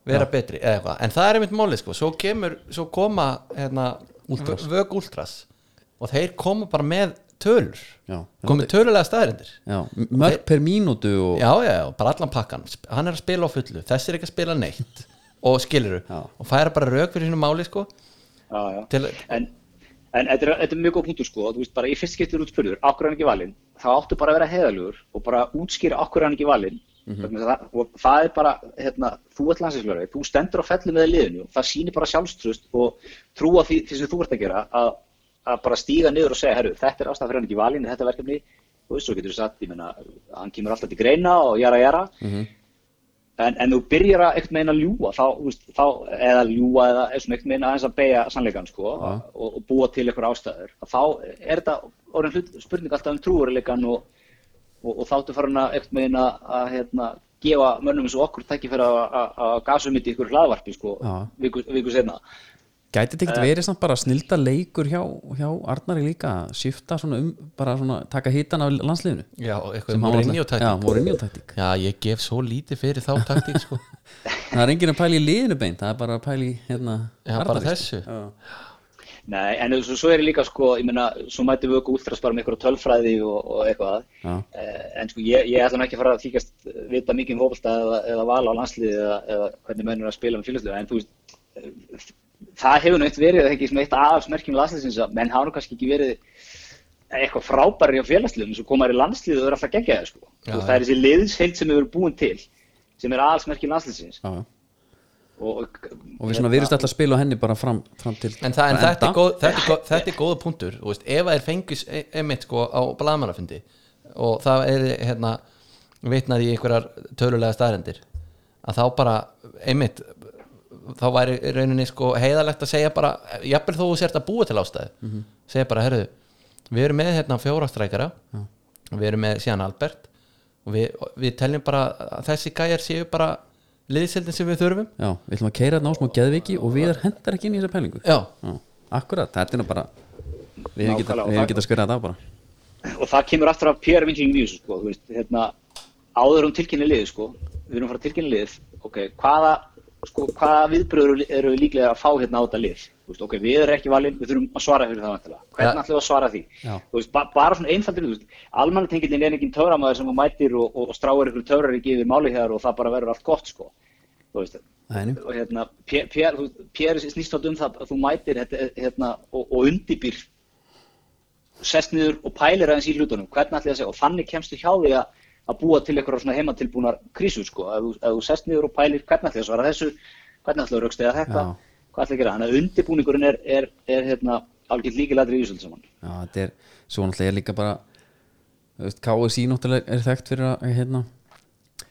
vera betri eða eitthvað, en það er einmitt málið sko. Svo kemur, svo koma hérna, vög últras. Og þeir koma bara með tölur. Já. komið tölulega staðrindir Já, mörg per mínútu og já, já, já, bara allan pakkan hann er að spila á fullu, þessi er ekki að spila neitt. Og skiluru, Já. og færa bara rauk fyrir sínu máli sko. Já, já. til, En, en þetta, er, þetta er mjög góð punktur sko, þú veist bara í fyrst skiptir út spurður, okkur er hann ekki valinn, þá áttu bara að vera heiðalugur og bara útskýra okkur er hann ekki valinn. Mm það, og það er bara, hérna, þú ert landsinsflöru, þú stendur á fellu með liðinu og það sýnir bara sjálfstrust og trúa því, því sem þú ert að gera að, að bara stíga niður og segja, herru, þetta er ástæða fyrir hann ekki valinn í þetta verkefni, þú veist, svo getur þú sagt, ég menna, hann kemur alltaf til greina og jara jara, en, en þú byrjar að eitthvað meina ljúa þá, veist, þá, eða ljúa eða eitthvað meina aðeins að beigja sannleikan sko, og, og búa til eitthvað ástæður. Þá er þetta orðin hlut, spurning alltaf um trúurileikan og, og, og þáttu farin að eitthvað meina að hérna, gefa mönnum eins og okkur tækifæra að- gasa um þetta í ykkur hlaðvarpi sko, Já. viku, viku senna Gæti þetta ekkert verið samt bara snilda leikur hjá, hjá Arnari líka að skipta svona um, bara svona taka hitan af landsliðinu Já, eitthvað alltaf- Já, ég gef svo lítið fyrir þá taktík sko Það er enginn að pæla í liðinu beint, það er bara að pæla í hérna Já, bara Arnari, sko. þessu. Já. Nei, en svo, svo er ég líka sko, ég meina, svo mætum við okkur últras bara með eitthvað tölfræði og, og eitthvað Já. Eh, en sko ég, ég ætla nú ekki að fara að þykast vita mikið um fótbolta eða, eða vala á landsliði eða, eða það hefur eitt verið ekki sem eitt aðalsmerkjum landsliðsins að menn hafa nú kannski ekki verið eitthvað frábæri á félagsliðum svo komaður í landslið og það er alltaf geggjaði sko. Já, það er þessi liðsheild sem hefur búin til sem er aðalsmerkjum landsliðsins Já, já. og, og við svona virðist alltaf að spila á henni bara fram, fram til En, það, en þetta, er góð, þetta, er góð, þetta er góða punktur veist, ef það er fengis emitt sko, á blaðmannafundi og það er hérna, vitnað í einhverjar tölulega staðrendir að þá bara emitt þá væri í rauninni sko, heiðalegt að segja bara jafnvel þó þú sért að búa til ástæðu Mhm. segja bara, herðu, við erum með hérna fjóra strækara og við erum með síðan Albert og við, við teljum bara að þessi gæjar séu bara liðsildin sem við þurfum. Já, við ætlum að keira þetta á smá geðviki og við hendar ekki inn í þessa pælingu. Já, Já, akkurat, þetta er nú bara við hefum getað hefum það- bara. Og það kemur aftur af PR vinklingin í þessu sko, þú veist, hérna, áður um tilkynni liðið sko, við erum að fara tilkynni liðið ok, hvaða, sko, hvaða viðbröður eru við líklega að fá hérna á þetta lið? Veist, ok, við erum ekki valin, við þurfum að svara fyrir það vantilega, hvernig Ja. ætlum við að svara því? Veist, ba bara svona einfaldir almannatengilin er ekki töframæður sem þú mætir og, og, og stráir ykkur töfrar ekki yfir máli hér og það bara verður allt gott sko, veist og hérna, PR snýst átt um það að þú mætir hérna, og, og undibýr sest niður og pælir aðeins í hlutunum. Hvernig ætli það að segja? Og þannig kemstu hjá því að, að búa til eitthvað svona heimatilbúnar krísur sko, ef þú, ef þú sest niður og pælir hvernig ætli það að svara þessu, hvernig ætli það að raukstega þetta Já. hvað ætli að gera, þannig að undirbúningurinn er, er, er hérna, algjörð líkilætri í þessu saman. Já, þetta er, svo náttúrulega er líka bara þú veist, KSI náttúrulega er þekkt fyrir að, hérna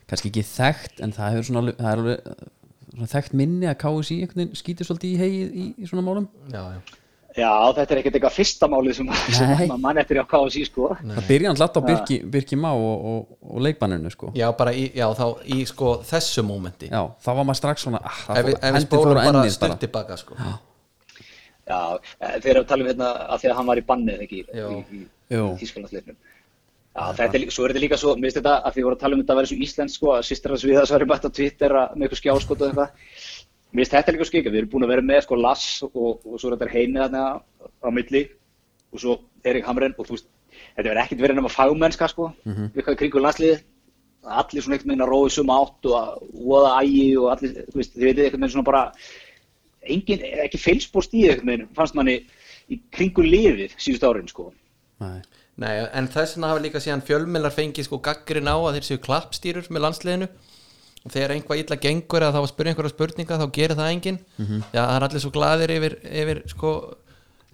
kannski ekki þekkt, en það svona alveg- það er alveg svona þekkt minni að KSI skýtur svolítið í hegið í, í svona málum. Já, já Já, þetta er ekkert eitthvað fyrsta málið sem, sem Nei. mann eftir á KSI sko það byrja hann látt á Birki, Birki Má og, og, og leikbanninu sko Já, bara í, já, þá í sko þessu mómenti Já, þá var maður strax svona ah, það Ef við, fór- hendin spólum fór bara ennið stutt tilbaka sko. Já, eh, þegar við talum hérna að því að hann var í bannið ekki í, Jú. í, í Þískalandsleiknum. Já, þetta er, svo er þetta líka svo, mér finnst þetta að því við vorum að tala um þetta að vera svo íslensk sko, að sýstir hans við að svari bætt á Twitter að- með eitthvað skjáskot og eitthvað. Mér finnst þetta líka skika, við erum búin að vera með sko Lass og, og svo er þetta heimið þarna á milli og svo Erik Hamren og þú veist, þetta verður ekkert verið nema fagmennska sko, við hvað kringu landsliðið. Allir svona einhvern veginn að rói suma átt og að voða ægi og allir, þú veist, þið veitir einhvern veginn svona bara engin, ekki feilspór stíð einhvern veginn, fannst manni í kringu liðið síðust árin sko. Nei. Nei, en þess vegna hafa líka síðan fjölmillar fengið sko gaggrin á að þeir séu klappstýrur með landsliðinu og þegar einhvað illa gengur eða þá að spyrja einhverja spurninga þá gerir það enginn. Já, það er allir svo glaðir yfir, yfir sko,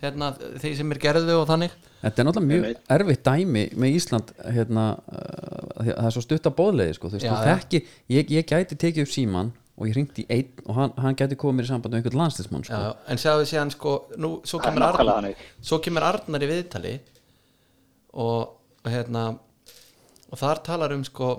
hérna, þeir sem er gerðu og þannig. Þetta er náttúrulega mjög erfitt dæmi með Ísland hérna, uh, það er svo stutt að bóðleiði sko, Já, þekki, ég, ég gæti tekið upp síman og ég ringdi í einn og hann, hann gæti komið mér í samband með einhvern landslismann sko. En sjáðu síðan sko nú, svo, kemur Arnar, þannig. svo kemur Arnar í viðtali og hérna og þar talar um sko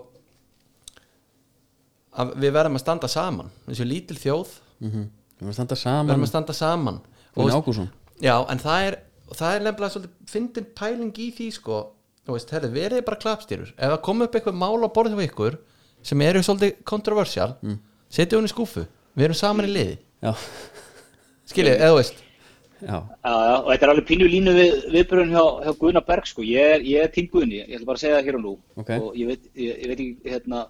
að við verðum að standa saman. Þessu lítil þjóð. Mm -hmm. Við erum að standa saman. Verðum að standa saman. Ágússon. já, en það er, það er nefnilega svolítið fyndin pæling í því sko. Veist, herri, verið bara klappstýrur. Ef það kom upp eitthvað mál á borðið hjá ykkur sem eru svolítið kontroversial mm. setja hún í skúfu, við erum saman í liði. Skiljið, eða veist já, Já, já, og þetta er alveg pínu línu við, viðbröðun hjá, hjá Guðna Berg sko, ég er, ég er tím Guðni, ég ætla bara að segja það hér og nú. Ok. og ég veit, ég, ég veit ekki, hérna,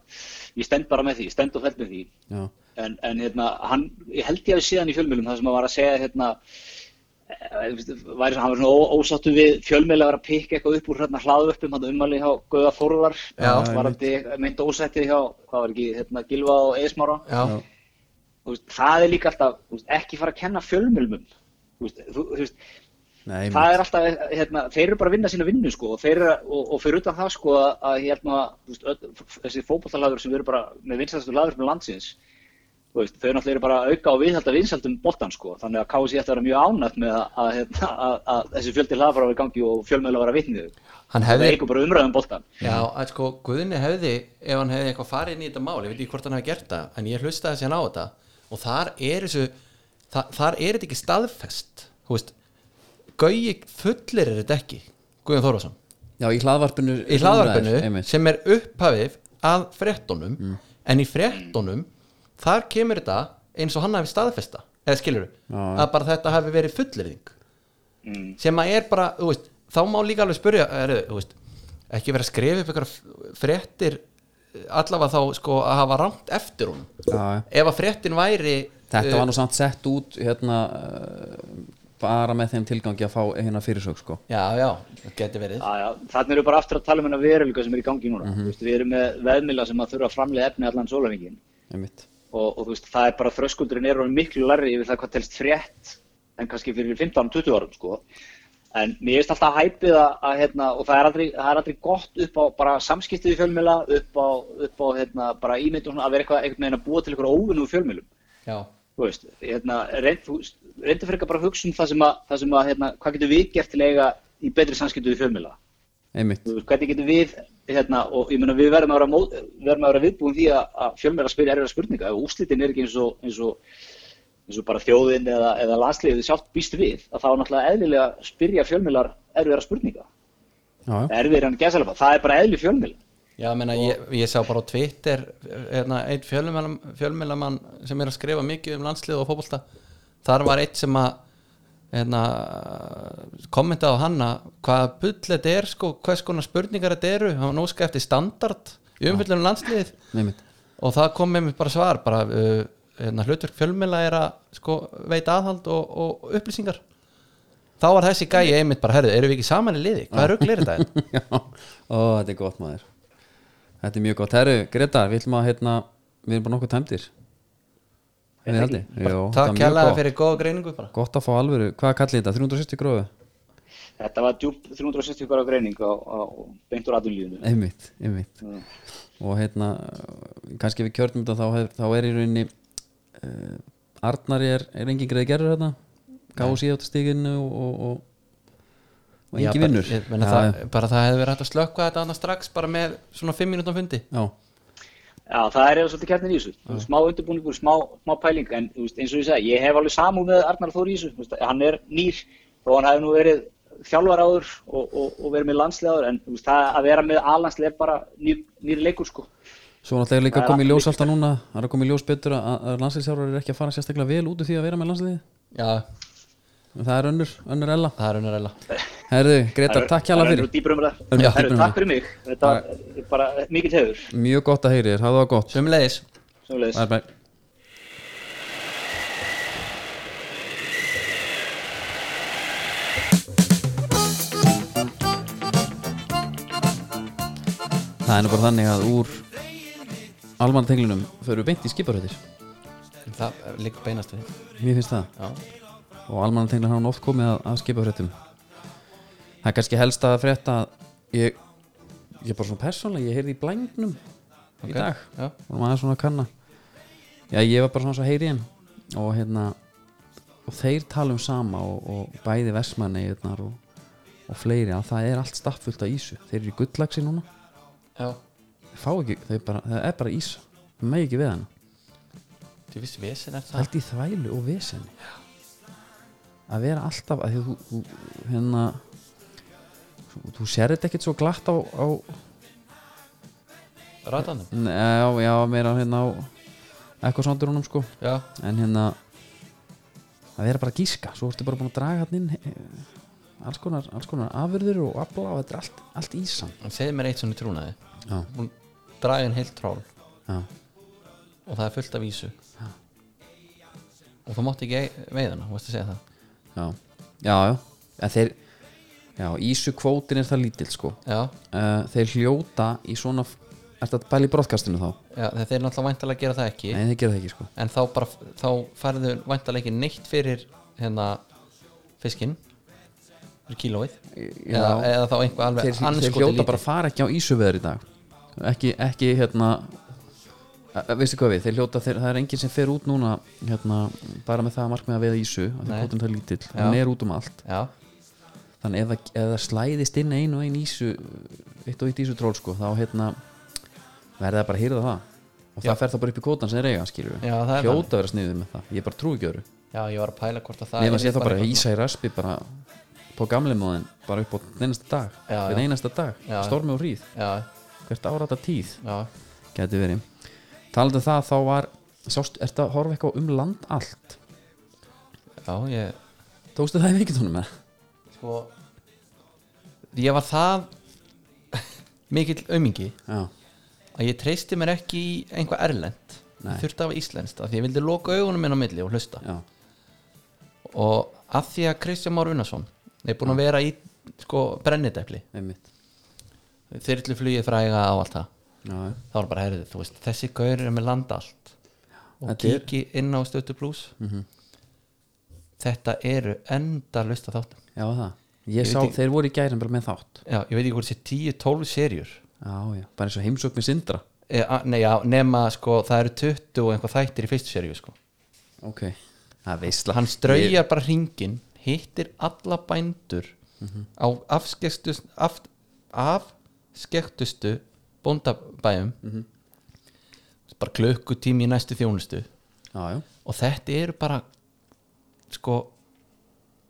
ég stend bara með því, ég stend og fell með því. Já, en, en hérna, hann, ég held ég að síðan í fjölmjölum það sem hann var að segja hérna eh, væri, hann var svona ósáttu við fjölmjölu að vera að pikka eitthvað upp úr hérna hlaðu upp um hann ummæli hjá Guða Þórðar. Já. varandi meint ósættið hjá, hvað var ekki, hérna, Gilva og Já. Þú veist, það er líka alltaf, ekki fara að kenna fjölmjölum þú veist, þú, þú veist Nei, það er alltaf, hérna, þeir eru bara að vinna sína vinnu sko og þeir eru, og, og fyrir utan það sko að- að að, þú veist, þessi fótballalagur sem eru bara með vinstæðastu lagur með landsins, þú veist, þau náttúrulega eru bara að auka og viðhalda vinsaldum boltan sko, þannig að ætti að vera mjög ánætt með að, að, hérna, að, að þessi fjöldi hlaða fara að vera í gangi og fjölmjöla að vera vitnið hann það eigur bara umræðum boltan Já, að sko Guðni hefði ef hann hefði eitthvað farið inn í þetta mál ég veit ekki hvort hann hefði gert það en ég hlustaði sér á þetta og þar er þessu Þa, þar er þetta ekki staðfest þú veist, Gauji fullir er þetta ekki Guðjón Þórðarsson já, í hlaðvarpinu í hlaðvarpinu einmitt. sem er upphafið að fréttunum en í fréttunum þar kemur þetta eins og hann hafi staðfesta eða skilur Já. að bara þetta hafi verið fullirðing mm. sem að er bara, þú veist, þá má líka alveg spyrja, er, þú veist, ekki vera að skrifa upp einhverja fréttir allavega þá sko að hafa rámt eftir hún já, já. ef að fréttin væri þetta uh, var nú samt sett út hérna uh, bara með þeim tilgangi að fá hérna fyrirsök sko já, já, það geti verið Já, já, þannig erum við bara aftur að tala um hennar veruleika sem er í gangi núna. Mhm. Þú veist, við erum með veðmila sem að þurfa að framlega efni allan sólarhingin einmitt og, og þú veist, það er bara þröskuldurinn er miklu larri yfir það hvað telst frétt en kannski fyrir 15-20 árum, sko. En mér finnst alltaf hæpið að, að hérna, og það er, aldrei, það er aldrei gott upp á bara samskiptið í fjölmila, upp á, upp á hérna, bara ímynd og svona að vera eitthvað einhvern veginn að búa til eitthvað óvinnu fjölmilum já, þú veist, hérna, reyndu fyrir bara að hugsa um það sem að, það sem að hérna, hvað getur við gert til að eiga í betri samskiptu við veist, hvernig getum við hérna, og ég meina við verðum að vera, mót, verðum að vera viðbúin því að, að fjölmela spila erfiða spurninga. Ef úslitin er ekki eins og, eins og, eins og bara þjóðin eða, eða landsliðið sjálft býst við að þá er náttúrulega eðlilega að spyrja fjölmelar erfiðara spurninga. Erfiðar en gæsalapa, það er bara eðli fjölmela já, menna, ég, ég sá bara á Twitter hérna, einn fjölmiðlam, fjölmiðlamann sem er að skrifa mikið um landslið og fótbolta. Þar var eitt sem að hérna, kommentaði á hann að hvaða bull þetta er sko, hvers konar spurningar þetta eru? Hann nóska eftir standard í umfyllunum landsliðið. Einmitt. Og það kom með mér bara svar bara uh, hérna, hlutverk fjölmiðla er að sko, veita aðhald og, og upplýsingar. Þá var þessi gæi einmitt bara, herðu, eru við ekki saman í liði? Hvað er þetta? já, ó, þetta er gott maður þetta er mjög gott, herru, Greta við ætlum að hérna, við erum bara nokkuð haldi Jó, Takk kærlega fyrir góða greiningu bara. Gott að fá alvöru, hvað kallið þetta, 360 gróðu Þetta var djúpt 360 gráða greining á, á beint úr aðunlíðinu einmitt, einmitt. Og hérna, kannski við kjörnum þetta þá, þá er í rauninni uh, Arnari er, er engin greið gerður hérna. Gáðu síðan á stiginu og, og, og, og Já, engin bara- vinnur Já, það, já. bara það hefði verið hægt að slökka þetta annað strax bara með svona 5 mínútum fundi já, Já, það er eða svolítið kjarnin í þessu. Smá undirbúningur, smá, smá pæling, en þú veist, eins og ég segi, ég hef alveg samúð með Arnar Þór í þessu. Þú Veist, hann er nýr, þó hann hefði nú verið þjálfar áður og, og, og verið með landslið áður, en þú veist, það að vera með A-landslið er bara nýr, nýr leikur, sko. Svo náttúrulega er líka komið í ljós alltaf núna Það er að komið í ljós betur að, að landslýsjárar er ekki að fara sérstaklega vel út úr því að vera með landsliði Já, Það er önnur, önnur ella. Það er unnur eða Herðu, Greta, takk hjá Það fyrir. Önnur Herru, Takk fyrir mig. Þetta er bara mikill hefur. Mjög gott að heyri þér, hafðu það gott. Sömulegis bye Það er nú bara þannig að úr almannatenglunum förum við beint í skiparhættir Það líka beinast við. Mér finnst það. Já, og almannatenglun hafa nú oft komið að, að skipafréttum. Það er kannski helst að frétta ég, ég bara svona persónlega, ég heyrði í blængnum í Ok, dag. já. og maður svona kanna. Já, ég var bara svona svo heyri hann og hérna og þeir tala um sama og, og bæði Vestmanni og, og fleiri að það er allt staffullt af ísu. Þeir eru í gullagsi núna. Já. Ekki, bara, það er bara ís. Það megi ekki við hann Þú veist, vesen er það. Held í þvælu og vesenni að vera alltaf að þú, þú hérna þú, sér þetta ekkert svo glatt á, á Ratanum Nei, já, já, meira hérna á eitthvað sondurunum sko. Já, en hérna að vera bara að gíska, svo ertu bara búin að draga hann inn eh, alls konar, alls konar afurður og afla og þetta er allt, allt ísan hann segði mér eitt svona trúnaði. Hún dragi hann heilt tról já, og það er fullt af vísu. Og þú mátt ekki ei- veiða hana, þú veist að segja það já. Já, já, en þeir já, ísu kvótin er það lítill sko. Já, uh, þeir hljóta í svona er þetta bæli brotkastinu þá? já þeir þeir náttúrulega væntalega gera það ekki. Nei, þeir gera það ekki sko. En þá bara, þá færðu væntalega ekki neitt fyrir hérna fiskinn. Fyrir kílóið. Já. eða, eða þá einhver alveg þeir, þeir anskoti hljóta bara að fara ekki á ísuveður í dag. Ekki, ekki hérna veistu hvað við, þeir hljóta þeir, það er enginn sem fer út núna hérna, bara með það að markmið að veiða ísu það er lítill, hann er út um allt. Já, þannig ef ef það slæðist inn ein og ein ísu eitt og eitt ísu tról sko, þá hérna verði það bara að hýrða það. Og Já. það fer það bara upp í kvotan sem þeir eiga er hljóta að vera sniðið með það, ég bara trú ekki öðru. Já, ég var að pæla hvort að það Nefn að yrði sé þá bara eitthvað- ísa í raspi bara på gamli móðin bara upp á einasta dag. Einasta dag, stormi og hríð. Hvert árata tíð geti verið talandi um það þá var sást, ertu að horfa eitthvað um land allt? Já, ég tókstu það í veikitónum með sko ég var það mikill aumingi já, að ég treysti mér ekki í einhvað erlend þurfti að hafa íslenskt af því ég vildi loka augunum minn á milli og hlusta. Já, og að því að Kristján Már Unnarsson er búin að vera í sko brennidepli. Einmitt. Þyrluflugið fræga á allt það. já, já. Þá var bara herðið, þú veist, þessi gaur er með landa allt og Þetta er- inn á stötu plus. Mhm. þetta eru enda lusta þáttum. Já það. Ég, Ég sá, ekki- þeir voru í gærin bara með þátt. Já, ég veit ekki hvort þessi 10-12 serjur já, já, bara eins og heimsókn með Sindra. E, nei, já, nema sko, það eru 20 og einhvað þættir í fyrstu serju sko. ok, það er veistla hann straujar bara hringin hittir alla bændur Mhm. á afskektustu af, afskektustu bóndabæjum. Mhm. bara klukkutími í næstu þjónustu. Já, já, og þetta eru bara sko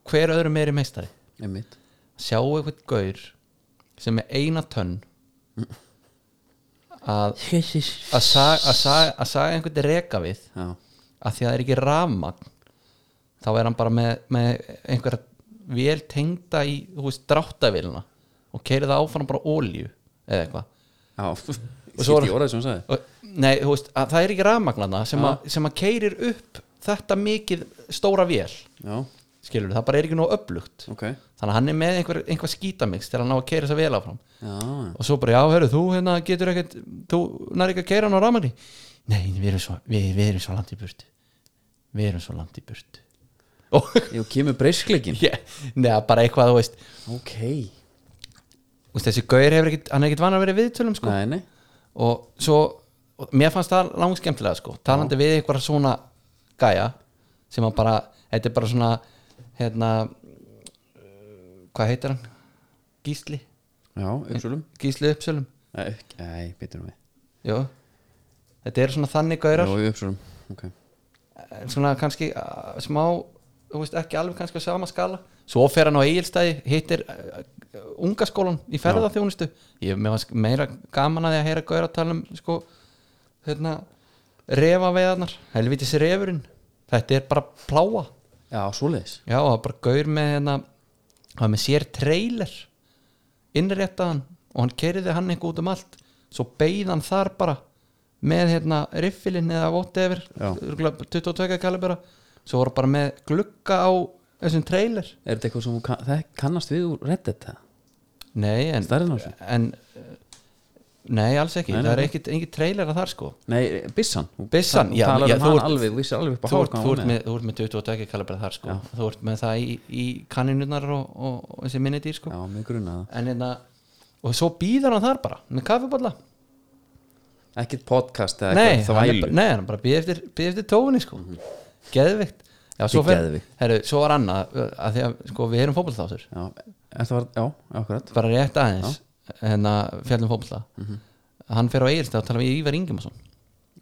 hver öðrum er í meistari? Einmitt. Sjá eitthvað gaur sem er eina tönn að að að saga, að saga einhvern reka við. Já, að því að það er ekki rafmagn þá er hann bara með, með einhverja vel tengda í þú veist, dráttavélina og keiri það áfram bara olju eða eitthvað já. Í orðið sem hún sagði. Nei, þú veist, að það er ekki rafmagnana sem, Já. að- sem að keirir upp þetta mikið stóra vél. Já, skilur, það bara er ekki nóg upplugt ok. Þannig að hann er með einhver, einhver skítamix til að ná að keira þessa vel áfram. Já, og svo bara, já, hörru, þú hérna getur ekkert þú nær ekki að keira hann á rafmagni. Nei, við erum svo, við, við erum svo langt í burtu. Við erum svo langt í burtu. Jú, kemur breyskleikin ég, neða, bara eitthvað, þú veist, ok, veist þessi gaur hefur ekkert, hann er ekkert van að vera viðtölum sko. nei, nei. Og svo, og mér fannst það langt skemmtilega sko, talandi við eitthvað svona gæja, sem að bara þetta er bara svona hérna hvað heitir hann? Gísli, já, uppsölum. Gísli Uppsölum. Nei, nei, bitur við. Jó. þetta eru svona þannig gaurar. Já, uppsölum, ok. En svona kannski uh, smá þú veist ekki alveg kannski á sama skala. Svo fer hann á eigilstæði hittir uh, unga skólan í ferðarþjónustu ég fannst meira gaman að því að heyra gauður að tala um sko hérna refa veðarnar helvitis refurinn. Þetta er bara pláa já, svoleiðis. Já það var bara gaur með hérna það var með sér trailer innréttaðan og hann keiriði hann eitthvað út um allt. Svo beigð hann þar bara með hérna riffilinn eða whatever Já. örugglega 22 kalibera svo voru bara með glugga á þessum trailer. Er þetta eitthvað sem þú kannast við úr reddit það? Nei en, en uh, nei alls ekki, Nei, nei, það er ekkit, ekkit trailer að þar sko. Nei, Bissan. Þú já, já, um þú ert- alveg, alveg þú ert, þú, ert með, þú ert með 22 kalibera þar sko. Já. þú ert með það í, í kanninurnar og, og, og þessi minni dýr sko. Já, mig grunna það. En hérna og svo býður hann þar bara með kaffiballa ekkert podcast eða eitthvað þvælu? nei, hann bara býð eftir, eftir tófinni sko. Geðvikt já, svo, Ekki fer, geðveikt. heru, svo var annað að því að sko, við erum fótballþáttur já, var, já, akkurat. Bara rétt aðeins hérna fjallum fótballta Mhm. hann fer á Egilstað og tala við Ívar Ingimarsson.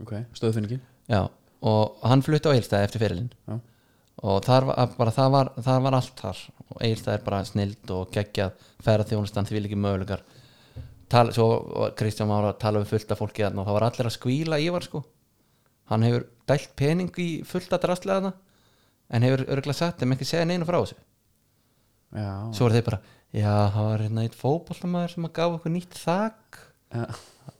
Ok, stöðfinningi já, og hann flutti á Egilstað eftir fyrirlin og þar var, bara, það, var, það var allt þar. Og Egilstað er bara snild og geggjað ferðarþjónustan því vil ekki mögulegar Tal, svo Kristján Mára að tala við fullt af fólki og það var allir að skvíla Ívar sko. Hann hefur dælt pening í fullt að drastlega en hefur örgulega sagt þeim ekki segja neina frá þessu já, svo er þeir bara, já það var hérna eitt fótbollamæður sem að gaf okkur nýtt þak. Já.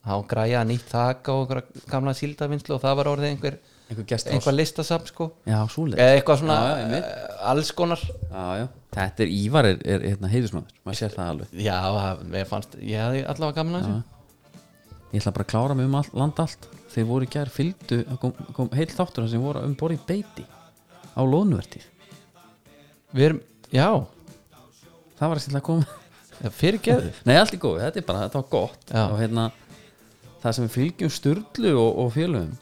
hann græja nýtt þak á okkur gamla síldavinnslu og það var orðið einhver einhver gest eitthvað listasafn sko. Já, eða eitthvað svona Já, uh, alls konar. Já, já, þetta er Ívar er, er hérna, heiðusmaður, maður sér það alveg. Já, mér fannst, ég hefði allavega þessu. Ég ætla bara að klára mig um all, land allt. Þeir voru í gær fylgdu kom, kom heil þáttur sem voru um borði beiti á lónvertíð við erum, já, það var að koma fyrir geðu nei allt í góðu, þetta er bara, þetta var gott. Já. og hérna það sem fylgjum Sturlu og, og félögum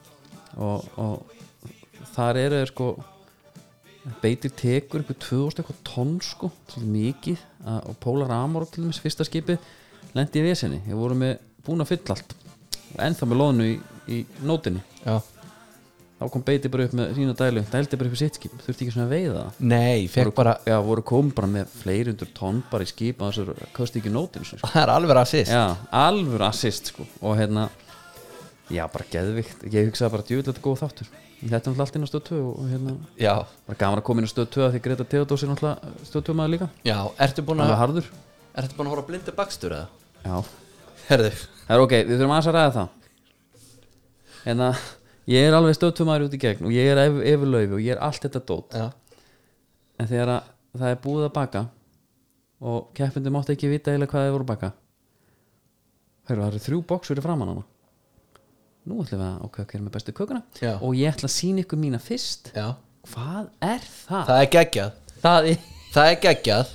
og, og þar eru þeir sko beitir tekur einhver 2000 eitthvað tonn sko, svolítið mikið. Að, og Pólar Amor til dæmis fyrsta skipið lendi í vesinni, þeir voru með búin að fylla allt. Ennþá með lónu í, í nótinni já, þá kom beiti bara upp með sína dælu dældi bara upp í sitt skip, þurfti ekki svona að veiða Nei, fekk bara já, voru kom bara með fleiri undur tonn bara í skip að þessar kosti ekki nótin sko. Það er alveg rasist. Já, alvur assist sko. Og hérna já, bara geðvikt, ég hugsaði bara er góð þáttur. Þetta er náttúrulega allt inn á stöð 2 og, og hérna, Já, bara gaman að koma inn á stöð 2 af því Greta Theodós er náttúrulega stöð 2 maður líka. Já, ertu búin alveg að harður. Ertu búin að horfa blindu bakstur eða? já, Herðu. Það er ok, við þurfum aðeins að ræða það. Hérna, ég er alveg stöð 2 maður út í gegn og ég er ef, efurlaufi og ég er allt þetta dót. Já, en þegar að það er búið að baka og keppindi mátti ekki vita eiginlega hvað þið voru að baka. Heru, það eru þrjú box fyrir framann hana. Nú ætlum við að ákveða hver er með bestu kökuna. Já. og ég ætla að sína ykkur mína fyrst. Já. Hvað er það? Það er geggjað. Það er Það er geggjað.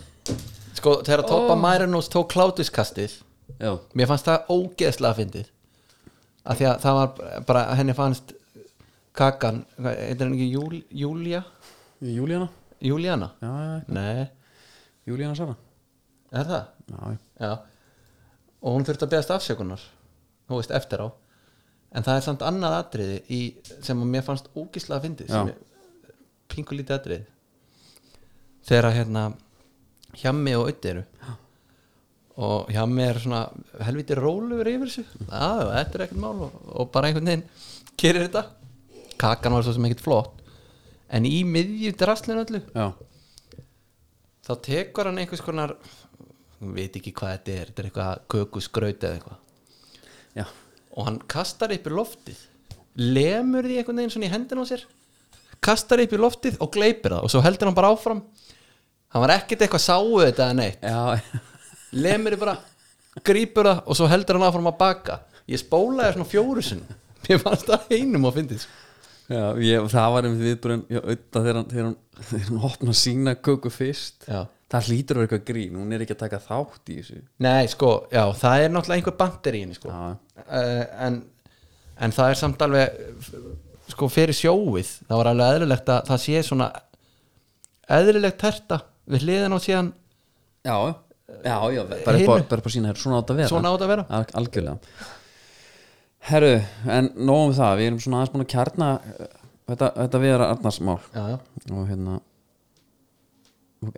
Sko, þegar að Toppa Mærinós tók klátuskastið já, Mér fannst það ógeðslega fyndið af því að það var bara henni fannst kakan, heitir henni ekki Júl, Júlía? Júlíana Júlíana? já, já, já, Nei, Júlíana Sara er það? já, já. Já og hún þurfti að beðast afsökunar þú veist, eftir á en það er samt annað atriði í, sem að mér fannst ógislega fyndið sem Já. er pingu lítið atriði þegar að hérna hjammi og ötti eru og hjammi er svona helviti rólugur yfir þessu já, já, þetta er ekkert mál og, og bara einhvern veginn gerir þetta kakan var svo sem ekkert flott en í miðju draslinu öllu já. þá tekur hann einhvers konar ég veit ekki hvað þetta er þetta er eitthvað kökusgraut eða eitthvað já. og hann kastar upp í loftið lemur því einhvern veginn svona í hendina á sér kastar upp í loftið og gleipir það og svo heldur hann bara áfram hann var ekkert eitthvað sáu þetta eða neitt já. Lemur því bara, grípur það og svo heldur hann áfram að baka. Ég spólaði svona fjóru sinni mér fannst það einum að fyndið já ég, það var einmitt auðvitað þegar hann, hann, hann opna sína köku fyrst Já. það hlýtur að vera eitthvað grín, hún er ekki að taka þátt í þessu. Nei sko, já, það er náttúrulega einhver bandir í henni sko. Uh, en, en það er samt alveg sko fyrir sjóið það var alveg eðlilegt að það sé svona eðlilegt terta við hliðin á síðan. Já, já, já bara upp á, á sína, svona átt að vera. Svona átt að vera. Al algjörlega. Herru, en nógum við það við erum svona aðeins búin að kjarna uh, þetta, þetta við er Arnars mál já, já. og hérna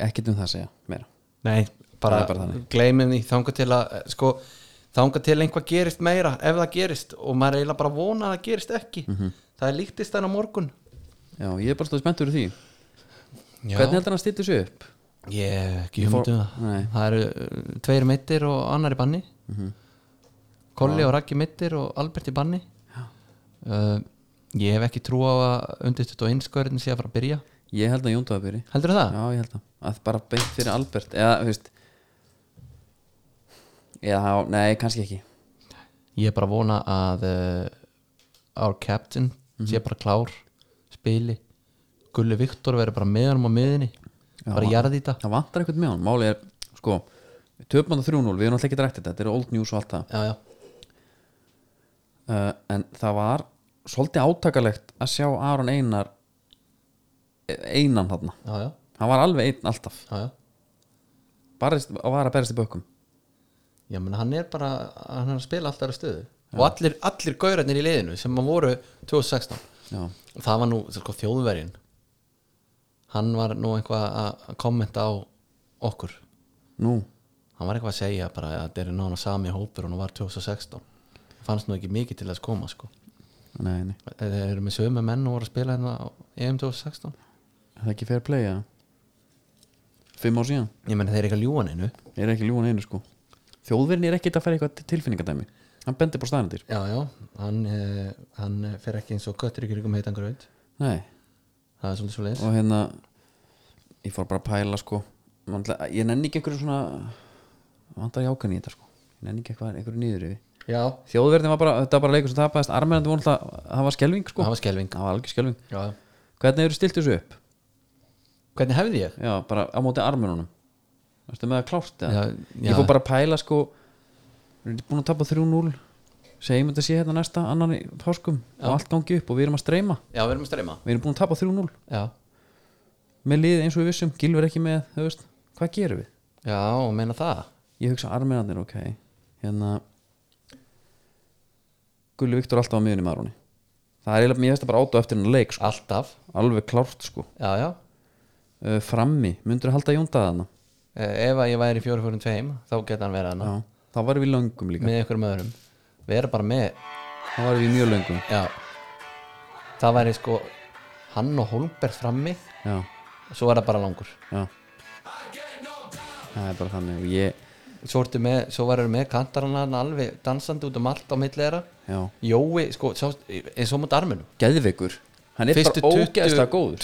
ekkert um það að segja meira. Nei, bara, Það bara gleymum því þanga til að eh, sko, þanga til einhvað gerist meira ef það gerist og maður eiginlega bara vona að það gerist ekki. Mhm. það er líktist þennan morgun. Já, ég er bara stóð spenntur í því. Já. hvernig heldur hann að stýttu sig upp? Ég ekki Ég fór- hugmynd um það. Það eru uh, tveir mittir og annar í banni. Kolli og Raggi mittir og Albert í banni. Uh, ég hef ekki trú á að undirstutt og einskörðin sé að fara að byrja. Ég held að Jóndu að byrja heldur það? já, ég held að, að bara beint fyrir Albert. Eða, þú veist. Eða, nei, kannski ekki. Ég er bara að vona að uh, our captain sé bara klár spili. Gulli Viktor verður bara með hann á miðinni bara jarði þetta það vantar eitthvað með hann, máli er sko, á það 3-0, við erum alltaf ekki drækt þetta þetta er old news og allt það. Já, já. uh, en það var svolítið átakalegt að sjá Aron Einar einan þarna. Já, já, hann var alveg einn alltaf. Já, já. Barist, og var að berast í bökkum Já, menn hann er bara hann er að spila alltaf stöðu. Og allir, allir gaurarnir í liðinu sem voru 2016 já, og það var nú sko, þjóðverjinn hann var nú eitthvað að að kommenta á okkur. Nú, hann var eitthvað að segja bara að þetta er nána sami hópur og hann var 2016 fannst nú ekki mikið til þess koma sko. nei, nei. Þeir eru með sömu menn og voru að spila hérna EM 2016 það er ekki fair play, ja fimm ár síðan, ég menn þeir eru ekki að ljúa neinu. Ég er ekki ljúan einu sko. Þjóðverðin er ekkert að fara eitthvað til tilfinningadæmi hann bendir bara staðandir já, já, hann, eh, hann fer ekki eins og göttur ykkur ykkur með heitan gröð nei, það er svolítið svo leiðis og hérna ég fór bara að pæla sko. Ætla- ég nenni ekki einhverju svona vantar jákan í þetta sko. Ég nenni ekki eitthvað, einhverju niður yfir þjóðverðin var bara, þetta var bara leikur sem tapaðist. Armennandi voru alltaf, það var skelving sko. Það var skelving það var algjör skelving já. hvernig eru stilt þessu upp? hvernig hefði ég? já, bara á móti armennunum Varstu með það klárt eða? Já, já. ég fór bara að pæla sko. Við erum búin að tapa 3-0 segjum þetta sé hérna næsta annan í páskum og allt gangi upp og við erum að streyma. Já, við erum að streyma. Við erum búin að tapa 3-0 já, með lið eins og við vissum, Gilver ekki með þú veist, hvað gerum við? já, og meina það. Ég hugsa armennandir, ok. Hérna Gulli Viktor alltaf á miðunni með Aroni. Það er eiginlega, mér veist það bara átó eftir hennar leik sko. alltaf. Alveg klárt sko. Já, já, uh, frammi, myndur halda Jóndaða hana Eh, ef að ég væri í 4-4-2 þá geta hann verið hana já, þá varum við löngum líka. Með ykkur öðrum vera bara með. Þá varum við mjög löngum. Já, það væri sko hann og Holmberg frammi. Já, og svo er það bara langur. Já. Það er bara þannig. Og ég, svo, með, svo varum með kantarana alveg dansandi út um allt á já, Jói, sko, eins og mútt arminu geðveikur. Hann er fyrstu bara ógeðslega 20 góður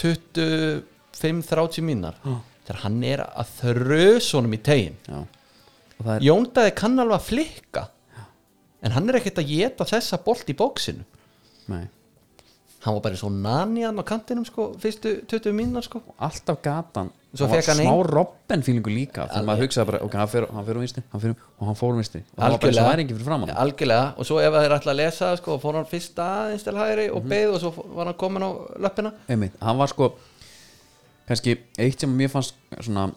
25-30 mínar þegar hann er að þrös honum í tegin það Jóndaði kann alveg að flikka en hann er ekkert að geta þessa bolt í bóksinu nei, hann var bara svo nani hann á kantinum sko, fyrstu 20 mínar sko. Alltaf gatan. Svo Það var fékk hann smá Robben fílingu líka þegar maður hugsaði bara, ok, hann fer, hann fer um vinstri hann fer um, og hann fór um vinstri og hann var bara eins og væri ekki fyrir framann algjörlega. Og svo ef þeir ætla að lesa sko, fór hann fyrst aðeins til hægri og beið og svo var hann komin á löppina. Einmitt, hann var sko kannski eitt sem mér fannst svona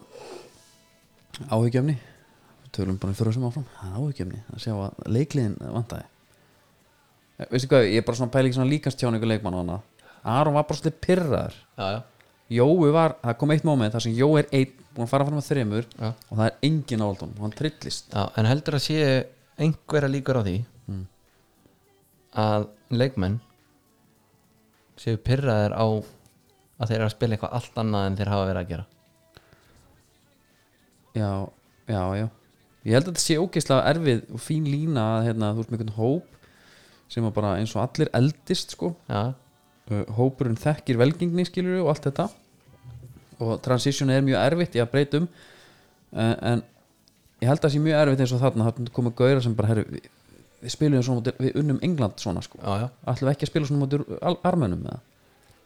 áhyggjefni tölum bara fyrir þessum áfram. Það er áhyggjefni að sjá að leikliðin vantaði. Eh, veistu hvað, ég er bara svona pæling svona líkastjáningu leikmann og annað Aron var bara svolítið pyrraður Jói var, það kom eitt moment þar sem Jói er einn búin að fara fram að þremur Já. og það er engin áldun og hann trillist. Já en heldur að sé einhverja líkur á því að leikmenn séu pyrraðir á að þeir eru að spila eitthvað allt annað en þeir hafa verið að gera? Já, já, já ég held að þetta sé ógeðslega erfið og fín lína að hérna, þú veist með einhvern hóp sem að bara eins og allir eldist sko. Já, uh, hópurinn þekkir velgengni skilur og allt þetta. Og transition er mjög erfitt í að breyta um. Uh, en ég held að það sé mjög erfitt eins og þarna þarna koma gauðra sem bara herri, við, við spilum svona móti, við unnum England svona sko. Ætlum við ekki að spila svona móti armönum það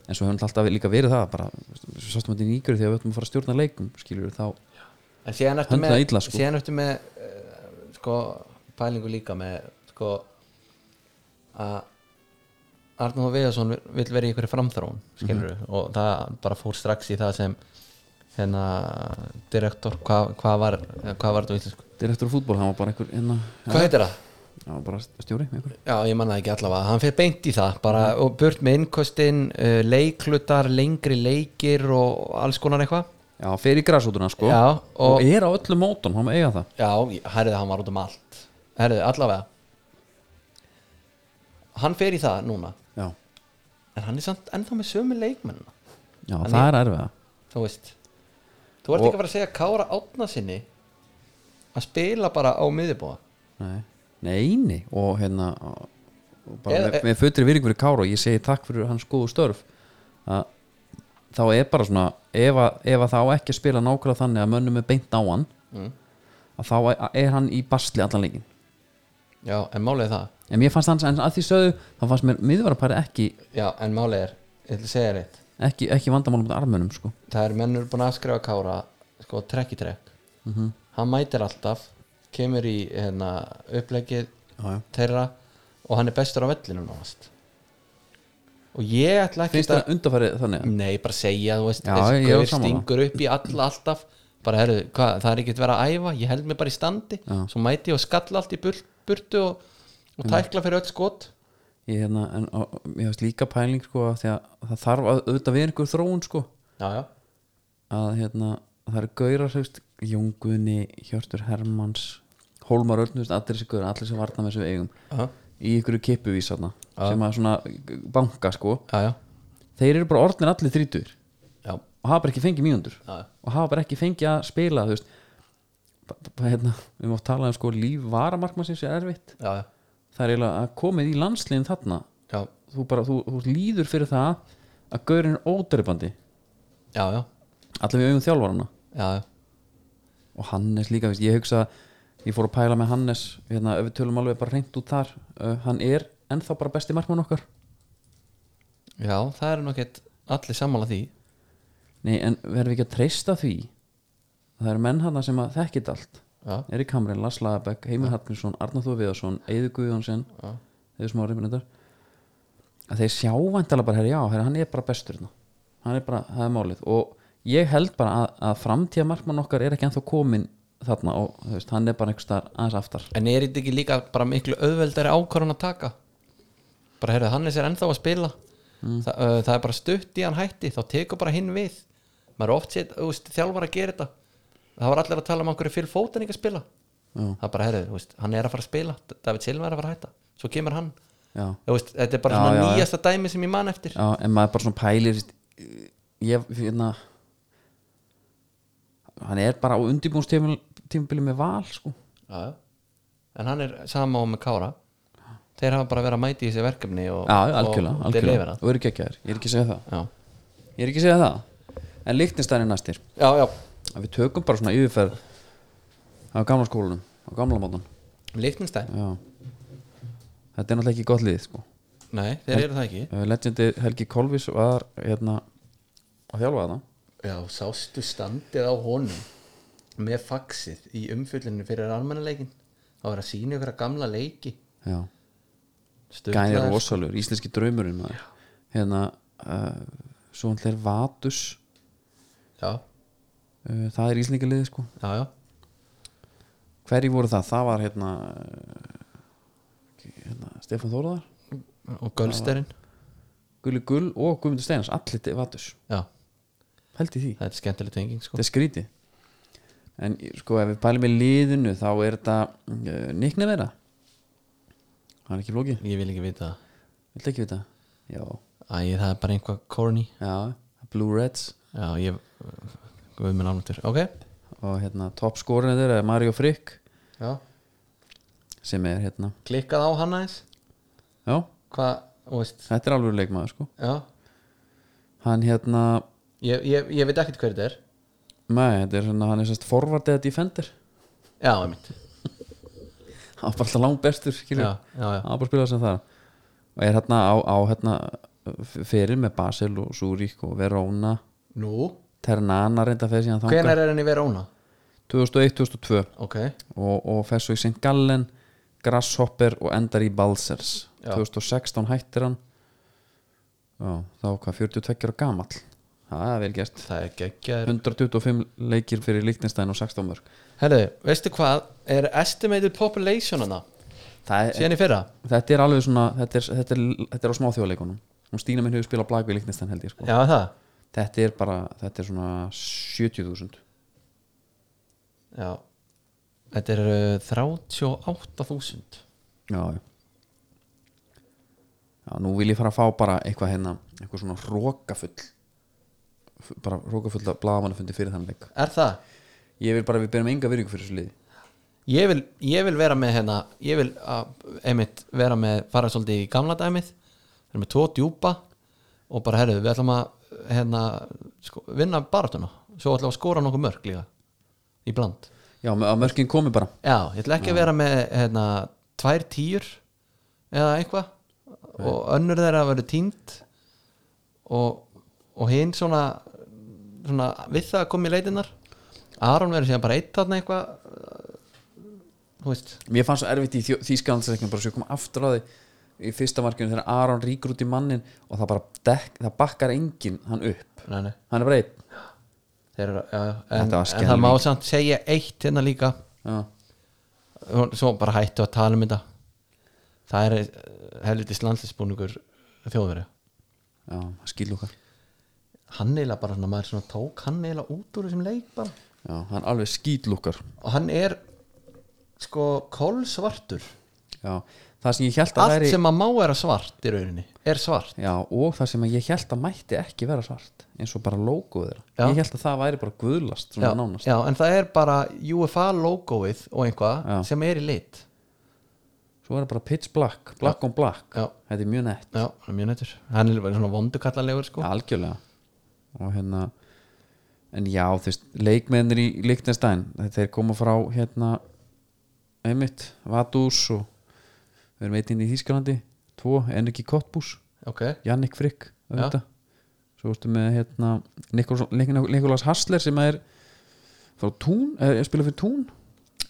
en svo hefum alltaf líka verið það bara, svo sástum við í nýgur þegar við ætlum að fara að stjórna leikum skilur þá, en síðan ertu með, illa, sko. síðan ertu með uh, sko, pælingu líka með sko að Arnóð Viðarsson vil vera í ykkur framþróun skilur Mhm. og það bara fór strax í það sem hérna direktor, hvað hva var hvað var þetta á íslensku? direktor fútból, hann var bara einhver hérna, Hvað heitir það? var bara stjóri einhver Já, ég manna ekki allavega, hann fyrir beint í það bara, og burt með innkostin uh, leiklutar, lengri leikir og alls konar eitthvað já, í græsútuna sko. Já, og, og, er á öllum mótum, hann eiga það. Já, herrið hann var út um allt. Herrið, allavega. Hann fer í það núna. Já, en hann er samt ennþá með sömu leikmennina. Já Hann það er erfið þú veist þú ert Og- ekki að fara að segja Kára átna sinni að spila bara á miðjubóa Nei, nei, nei. Og hérna og bara Eða- með, með fötri virðing fyrir Kára og ég segi takk fyrir hans góðu störf. Að þá er bara svona ef að, ef að þá ekki spila nákvæmlega þannig að mönnum er beint á hann mm. að þá er, hann í basli allan leikin já, en málið er það. En mér fannst hans, en að því sögðu þá fannst mér miðvarapæri ekki, já, en málið er, ég ætla að segja reitt ekki, ekki vandamálum með armönum sko. Það er mennur búin að skrifa Kára sko trekk í trekk. Mhm. hann mætir alltaf kemur í hérna, upplegið þeirra og hann er bestur á vellinu náðast og ég ætla ekki finnst það undarfærið þannig? Nei, bara segja, þú veist Já, þessi ég er gaur sammála. stingur upp í alla alltaf. Bara, herru, hvað, það er ekkert verið að æfa ég held mig bara í standi, Já. svo mæti ég og skalla allt í burt, burtu og, og tækla fyrir öll skot. Ég, hérna, en, og, ég hefst líka pæling sko að því að það þarf að auðvitað vera einhver þróun sko. Já, já, að hérna það eru gaurar hefst, Jónguðni, Hjörtur Hermanns Hólmar veist, allir þessi gaurar allir sem varna með þessu eigum. Já, í ykkur Já. sem að svona banka sko, já, já, þeir eru bara orðnir allir þrítur já, og hafa bara ekki fengið já. og hafa bara ekki fengið að spila þú veist. Hérna, við mátt tala um sko líf varamarkmannsins er erfitt. Það er eiginlega að komið í landsliðin þarna. Já, þú bara, þú, þú líður fyrir það að gaurin er ódreifandi allir við já, já. og Hannes líka, veist, ég hugsa ég fór að pæla með Hannes hérna, ef við tölum alveg bara reynd út þar uh, hann er ennþá bara besti markmann okkar. Já það er nokkið allir sammála því. Nei, en verðum við ekki að treysta því? Það eru menn hann sem að þekkit allt. Já, Erik Hamrin, Lars Lagerbæk, Heimir Hallgrímsson Arnar Þór Viðarsson, Eiður Guðjónsson já, Eiður Smári Brynndar að þeir sjá væntalega bara, herri, já, herri, hann er bara bestur hérna. hann er bara, það er málið. Og ég held bara að, að framtíða markmann okkar er ekki ennþá komin þarna og þú veist, hann er bara einhvers staðar aðeins aftar. En er þetta ekki líka bara miklu auðveldari ákvarðan að taka? Bara heyrðu, Hannes er ennþá að spila. Mm. Þa, uh, það er bara stutt í hann hætti þá tekur bara hinn við. Maður er oft sétt, þú veist, þjálfar að gera þetta. Það var allir að tala um okkur fyrir fótan ekki að spila. Já. það er bara, heyrðu, þú veist, hann er að fara að spila. David Silva er að fara að hætta, svo kemur hann. Veist, þetta er bara Já, svona já, nýjasta dæmi sem ég man eftir. Já, en maður bara svona pælir ég, hérna hann er bara á undirbúnstímabili með val sko. Já, já. en hann er sama á með Kára. Þeir hafa bara verið að mæti í þessi verkefni og, já, algjörlega, og algjörlega. delivera. og eru geggjaðir, ég er ekki að segja það. Já, ég er ekki að segja það, en líktinstæðin er næstir. Já, já. að við tökum bara svona yfirferð á gamla skólanum, á gamla mótan Lichtenstein, já. Þetta er náttúrulega ekki gott lið sko. Nei, þeir eru það ekki. Uh, Legendi Helgi Kolvis var hérna að þjálfa það Já, sástu standið á honum með faxið í umfyllinu fyrir almennileikin þá er að sína ykkur að gamla leiki. Já, gæðir rosalur, íslenski draumurinn maður. hérna uh, svo hann hler Vatus. Já, uh, það er íslendingaliði sko. Já, já. Hverji voru það, það var hérna, uh, hérna Stefán Þóraðar, Og Gölsterinn Gulli Gull og Guðmundur Steinars, allir Vatus. Já, held í því, það er skemmtileg tenging sko. Þetta er skrítið en sko ef við pælum í liðinu þá er þetta Nickni vera hann er ekki flókið, Ég vil ekki vita. Það viltu ekki vita? Já, Æ, það er bara einhvað corny. Já, Blue Reds. Já, ég Guð minn ánumtur Ok. Og hérna toppskórin þeirra er Mario Frick Já. sem er hérna, Klikkað á hann aðeins já, Hvað, þetta er alveg leikmaður sko. Já. Hann hérna, Ég, ég, ég veit ekkert hver þetta er nei, þetta er svona hann er sérst forward eða defender. Já, einmitt. Hann var bara alltaf langt bestur skilur Já, já, já. hann var bara að spila sem það og er hérna á, á hérna fyrir með Basel og Zúrík og Verona. Nú? Ternana reynda fyrir síðan þangað. Hvenær er hann í Verona? 2001-2002 Ok. Og, og fer svo í St. Gallen Grasshopper og endar í Balsers. Já. 2016 hættir hann. Já, þá hvað 42 ára gamall það er vel gert. Það er geggjaður. 125 leikir fyrir Líknestein og 16 mörg Herðu, veistu hvað? Er estimated population hana það er, síðan í fyrra? þetta er alveg svona þetta er, þetta er, þetta er á smáþjóðleikunum. Og Stína minn hefur spilað blag við Líknestein held ég sko. Já, þetta er bara, þetta er svona 70.000 Já. Þetta er uh, 38.000 já, já. Já, nú vil ég fara að fá bara eitthvað hérna, eitthvað svona rókafull bara rókafull að blagamannafundi fyrir þann leik. Er það? ég vil bara að við berum enga virðingu fyrir þessu liði. Ég vil, ég vil vera með hérna Ég vil að, einmitt vera með fara svolítið í gamla dæmið erum með tvo djúpa og bara herðu, við ætlum að hérna, sko, vinna baratuna svo ætlum að skora nokkuð mörg líka í bland. Já, að mörkin komi bara. Já, ég ætla ekki að vera með hérna, tvær tíur eða eitthvað og önnur þeirra að vera tínt og, og hinn svona, svona við það að koma í leitinnar Aron verður síðan bara eitt þarna eitthvað þú veist. Mér fannst svo erfitt í Þýskalandsreiknum bara svo ég kom aftur á því í fyrsta markinu þegar Aron ríkur út í mannin og það bara dekk, það bakkar enginn hann upp. Nei, nei, hann er bara einn. Þeir já, já, en, en það má samt segja eitt hérna líka. Já, svo bara hættu að tala um þetta. Það er helvitis landslisbúningur þjóðveri já, skil okkar hann eiginlega bara svona, maður svona tók hann eiginlega út úr þessum leik bara. Já, hann alveg skýtlúkar og hann er sko kolsvartur. Já, það sem ég held að allt væri sem að má vera svart í rauninni er svart. Já, og það sem ég held að mætti ekki vera svart eins og bara logoð þeirra. Já. ég held að það væri bara guðlast já, já, en það er bara UFA logoið og einhvað sem er í lit. Svo er það bara pitch black, black on black. Þetta er mjög nett, já, mjög nættur hann er verið svona vondukallalegur sko. Algjörlega og hérna en já, þú veist, leikmennir í Lichtenstein, þeir koma frá hérna einmitt, Vadús og við erum eitt inn í Þýskalandi tvo, Enrique Kottbús ok, Jannik Já. auðvitað. svo ertu með hérna Nikolas Hassler sem er frá Tún, er, er spila fyrir Tún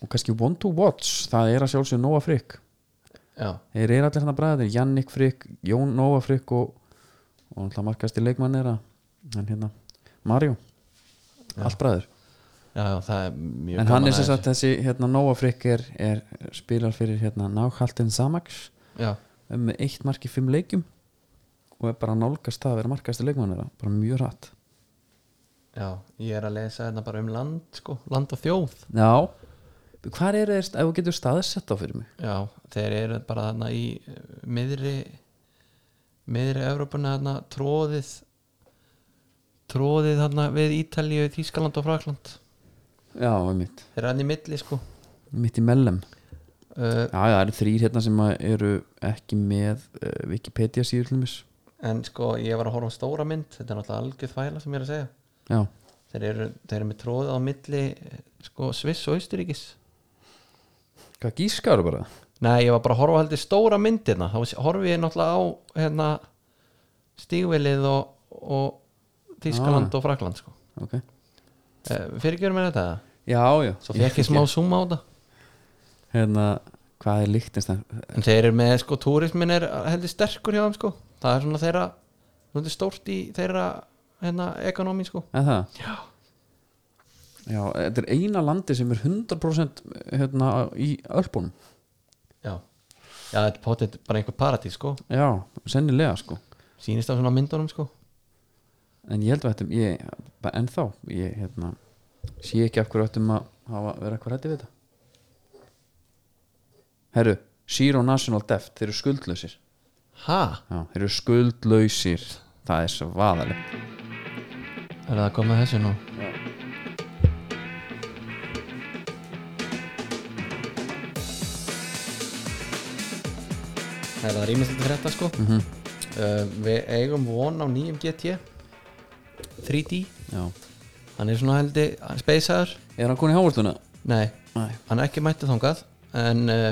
og kannski One to Watch það er að sjálfsögðu Nóa já, þeir eru allir hérna bræðir, Jannik Frick Jón Nóa Frick og og alltaf markasti leikmann er að hann hérna, Mario. Allt bræður, já, já, það er mjög en hann er sem sagt þessi hérna Nóa Frick er, er spilar fyrir hérna Náhaltin Samax já, með eitt mark í fimm leikjum og er bara nálgast að vera markaðasti leikmann þeirra. Bara mjög hratt. Já, ég er að lesa þetta bara um land sko, land og þjóð. Já, hvað er þeir, ef þú getur staðsett á fyrir mig? Já, þeir eru bara þarna í miðri miðri Evrópuna þarna tróðið tróðið þarna við Ítalíu, Þískaland og Frakland Já, mitt, þeir eru hann í milli sko. Mitt í mellem uh, Já, það eru þrýr hérna sem eru ekki með uh, Wikipedia síður til mis en sko ég var að horfa á stóra mynd. Þetta er náttúrulega algjörð þvæla sem ég er að segja. Já, þeir eru, þeir eru með tróðið á milli sko Sviss og Austuríkis hvað gískaru bara? Nei, ég var bara að horfa heldur stóra myndina. Þá horfi ég náttúrulega á hérna, stígvelið og, og Þískaland Ah. og Frakland sko. Ok, eh, Fyrirgjörum með þetta. Já, já. Svo fekk ég smá zoom á þetta. Hérna, hvað er líktist En þeir eru með, sko, túrismin er heldur sterkur hjá þeim sko. Það er svona þeirra Þetta er stórt í þeirra hérna, ekonomi sko. En það? Já. Já, þetta er eina landi sem er 100% hérna í Ölpunum. Já, Já þetta er potið bara einhver paradís sko. Já, sennilega sko. Sýnist á svona myndunum sko En ég held að þetta, ég, bara ennþá ég, hérna, sé ekki af hverju ættum að hafa vera eitthvað rætti við þetta. Herru, Zero National Debt, þeir eru skuldlausir? Já, þeir eru skuldlausir. Það er svo vaðalegt. Er það að koma að þessu nú? Það er rýmislegt fyrir þetta sko. Mm uh, Við eigum von á nýjum GT 3D Já. Hann er svona heldi speysaður. Er hann konið hávölduna? Nei, Nei. Hann er ekki mættið þangað En uh,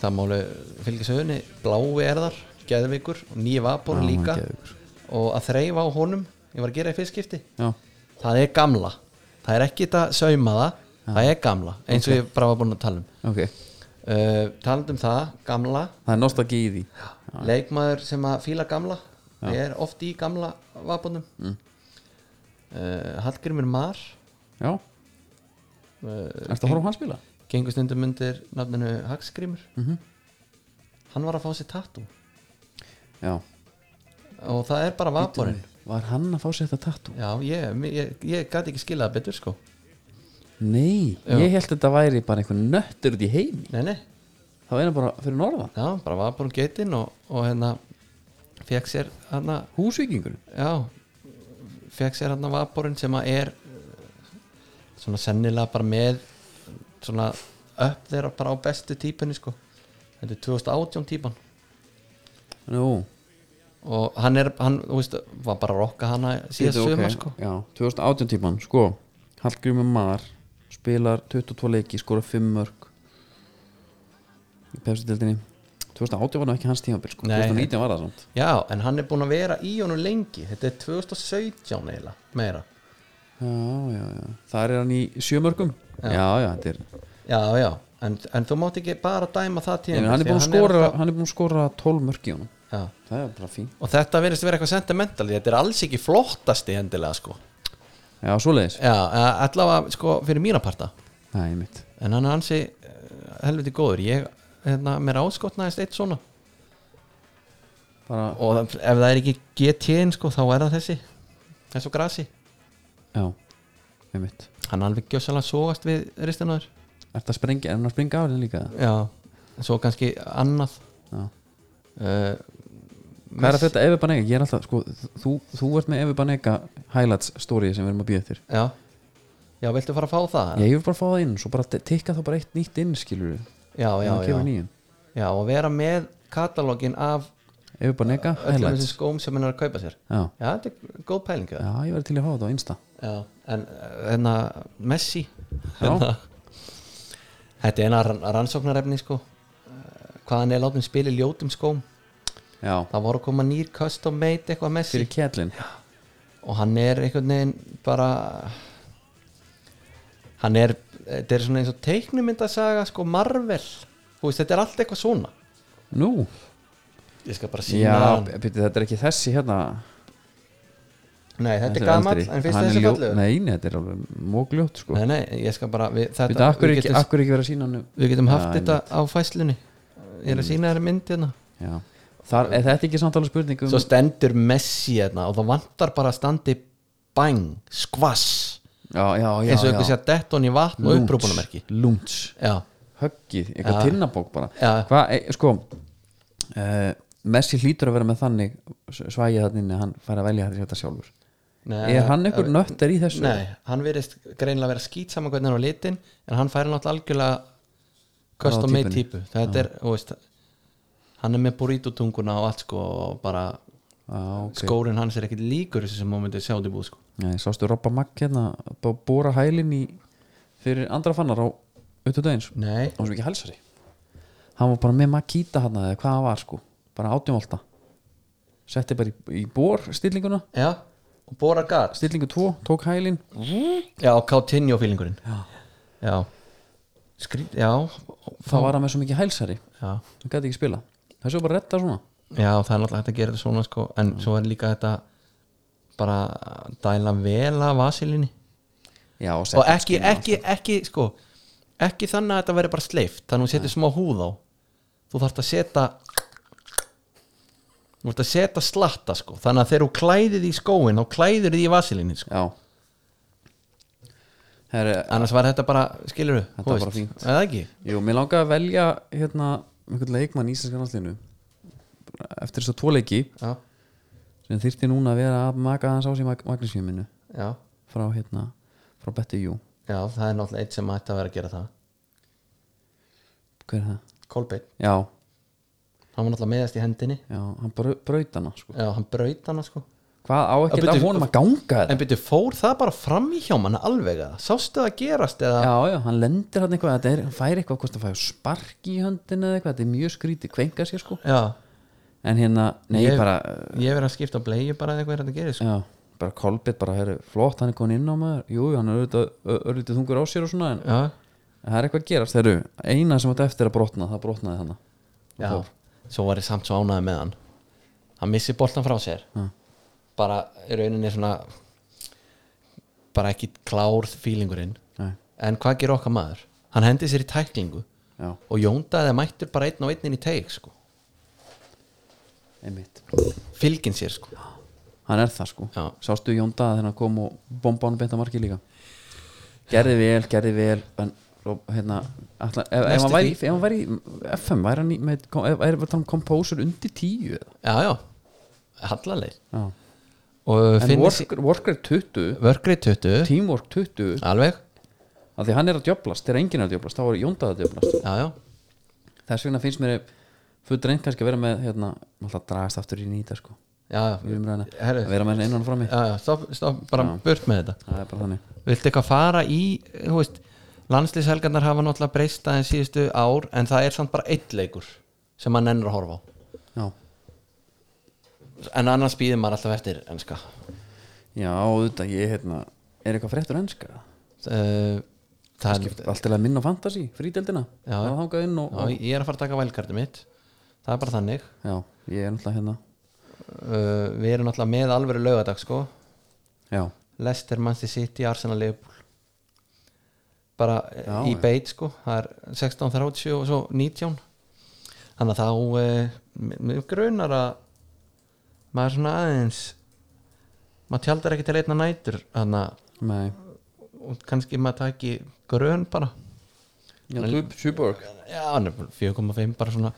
það máli fylgja sögunni. Blái er þar, geðvikur og nýja vapor Já, líka. Geðveikur. Og að þreifa á honum Ég var að gera í fyrst skipti. Já, það er gamla. Það er ekki þetta saumaða það er gamla, eins og ég bara var búin að tala um. Ok. Uh, talandi um það, gamla. Það er nostalgi í því. Leikmaður sem að fíla gamla er oft í gamla vapunum mm. Uh, Hallgrimur Mar. Já, uh, ertu að horfa á hann spila? gengur stundum undir nafninu Hagsgrimur Mhm. hann var að fá sér tattoo. Já. Og það er bara vapurinn Var hann að fá sér þetta tattoo? já, ég, ég, ég gæti ekki skilað betur sko. Nei, Já. ég held að þetta væri bara einhver nöttur út í heimi. Nei, nei, Það var eina bara fyrir norðan. Já, bara vapurinn getinn og, og hérna fekk sér hérna Húsvíkingur Já fekk sér hann vaporinn sem að er eh, svona sennilega bara með svona upp þeirra bara á bestu típunni sko. Þetta er 2018 típan. Nú, og hann er, hann, þú veist, var bara að rokka hana síðast Bíddu, sumar ok. sko. Já, 2018 tíman, sko. Hallgrímur Mar spilar 22 leiki, skora 5 mörg í pefstildinni 2018 var nú ekki hans tímabil sko. Nei. 2019 var það samt. Já, en hann er búinn að vera í honum lengi. Þetta er 2017 eiginlega, meira. Já, já, já, það er hann í 7 mörgum. Já, já, þetta er Já, já, en, en þú mátt ekki bara dæma það tíma En hann búin að hann er búin að skora 12 mörg í honum. Já, Það er bara fín og þetta verðist vera eitthvað sentimental þetta er alls ekki flottasti endilega sko. Já, svoleiðis. Já, eh, allavega sko fyrir mína parta. Það mitt en hann er ansi eh, helviti góður. Ég, hérna, mér áskotnaðist eitt svona. Bara, og það- ef það er ekki GT-in sko, þá er það þessi. Þessu grasi, já, er mitt hann er alveg gjössalega sógast við ristinaður Ertu að sprengja, er hann að springa á þér líka? já, svo kannski annað. Já. Uh, Hvað er þetta Efi Banega? Ég er alltaf, sko, þú, þú ert með Efi Banega highlights story sem við erum að býða þér já, já, viltu fara að fá það? Ég vil bara fá það inn, svo bara tikka þá bara eitt nýtt inn, skilur við já, já, já, já, og vera með katalógin af öllum highlights. skóm sem hann er að kaupa sér. Já, já, þetta er góð pæling já, ég verði til að fá þetta á Insta. Já, en hérna Messi Já. hérna, Þetta er eina rann- rannsóknarefni sko. Hvað hann er látum spila í ljótum skóm. Já, það voru að koma nýr custom made eitthvað Messi. Og hann er einhvern veginn bara hann er þetta er svona eins og teiknumyndasaga sko Marvel. Þú veist, þetta er allt eitthvað svona. Nú, ég skal bara sína já, hann. byrju, þetta er ekki þessi hérna. Nei, þetta er gamall, eldri. en finnst Hann er þessi ljó- fallegur? Nei, nei, þetta er alveg mógljótt sko. Nei, nei, ég skal bara við, þetta, Byrju, akkur við, ekki, getum, akkur ekki verið að sína hann við getum haft Já, þetta á fæslunni ég er að sína þér mynd hérna. Já. Þar, er þetta ekki samtala spurning um svo stendur Messi hérna og það vantar bara að standi bang, skvass eins og já. einhver sé að detta hann í vatn og upprúpunamerki Lunds já, höggið, eitthvað tinnabók bara. Já. hvað, e, sko uh, Messi hlýtur að vera með þannig svægið þannig að hann fær að velja þetta sjálfur. Nei, er hann einhver nöttar í þessu? Nei, hann verðist greinilega vera skýt saman hvernig hann á litin en hann færi náttúrulega algjörlega custom made típu þetta er, þú veist hann er með burrito tunguna og allt sko og bara Já, ok. skórin hans er ekkit líkur þessu sem hún myndi sjá til búð sko Nei, sástu Robba Magg hérna bú- búra hælinn í fyrir andra fannar á auðvitað eins Nei, hann var svo ekki hælsari. Hann var bara með Makita hann eða hvað það var sko. Bara átjumvolta setti bara í, í bór stillinguna. Já, og Bora Gat. Stillingu 2, tók hælinn. Já, Coutinho feelingurinn Já. Já. Skrít, já. Þá var hann með svo mikið hælsari. Já. hann gæti ekki spila þessu var bara að retta svona. Já, það er náttúrulega hægt að gera þetta svona sko. En svo er líka þetta bara dæla vel af vasilinni Já, og, og ekki, ekki, ekki sko ekki þannig að þetta veri bara sleift þannig að þú setur smá húð á. Þú þarfst að setja þú þarfst að setja slatta sko. Þannig að þegar þú klæðið í skóin þá klæðir þið í vasilinni sko. Herri, annars var þetta bara, skilur þú Þetta var bara fínt. eða ekki? Jú, mér langaði að velja hérna einhvern leikmann í íslenska landslinu eftir þess að tvo leiki. Já, sem þyrfti núna að vera að maka hans á sig mag magnísjuminu frá hérna frá Betty Jú. Já, það er náttúrulega eitt sem ætti að vera að gera það. Hver er það? Kolbeinn, Já, hann var náttúrulega meðast í hendinni. Já, hann brau, braut hana sko. já, hann braut hana sko. Hvað á ekki Já, að honum að ganga en þetta? byrju, fór það bara fram í hjá manna alveg að, sástu það gerast eða? Já, já, hann lendir hann eitthvað er, hann fær eitthvað, það fær spark í höndin eða eitthvað, þetta er mjög skrítið, kvenka sér sko. Já, en hérna, nei, Ég- bara ég verið að skipta á bleiu bara eða eitthvað er þetta gerir sko. já, bara Kolbett bara, herri, flott, hann er komin inn á maður. Jú, hann er auðvitað, þungur á sér og svona en já, það er eitthvað að gerast, þeirru eina sem átti eftir að brotna, það brotnaði hann já, svo var ég samt svo ánæði með hann. Hann missi boltan frá sér. Já. bara í rauninni svona bara ekki klárð fílingurinn Nei, en hvað gerir okkar maður? hann hendi sér í tæklingu. Já, og Jóndaði mættur bara einn og einn inn í teik sko. Einmitt. Fylgin sér sko. hann er það sko, Já. sástu Jónda þegar hann kom og bomba hann beint að marki líka? Gerði vel, gerði vel en hérna ætla, ef, ef, hann væri, væri FM væri hann með, er það kompósur undir tíu já, já, hallaleg já. og en finnir work, worker 20 vörgrið 20 teamwork 20 alveg, af því hann er að djöblast, þegar enginn er að djöblast þá er Jónda að djöblast já, já. Þess vegna finnst mér full reynd kannski að vera með hérna, alltaf dragast aftur í nýta sko. Já, í umræðina, Herru. að vera með henni innan og frammi. Já, já, stopp, stopp, bara burt með þetta. Það er bara þannig. Viltu eitthvað fara í þú veist, landslýshelgarnar hafa náttúrulega breyst aðeins síðustu ár en það er samt bara eitt leikur sem maður nennir að horfa á. Já, en annars býðir maður alltaf eftir enska. Já auðvitað ég hérna er eitthvað fréttur enska? Uh, það er allt til að minna fantasy, frídeldina Já. það þangað inn og, já, ég er að fara að taka vælkartu mitt það er bara þannig. Já, ég er náttúrulega hérna. Uh, við erum náttúrulega með alvöru laugadag sko. Já, Leicester, Manchester City, Arsenal, Liverpool. Bara Já, í beit sko. Það er 16.30 og svo 19 þannig að þá uh, mér grunar að maður er svona aðeins maður tjaldar ekki til einna nætur. Þannig að kannski maður taki grön bara. Já, Tuborg já, hann er bara 4,5 bara svona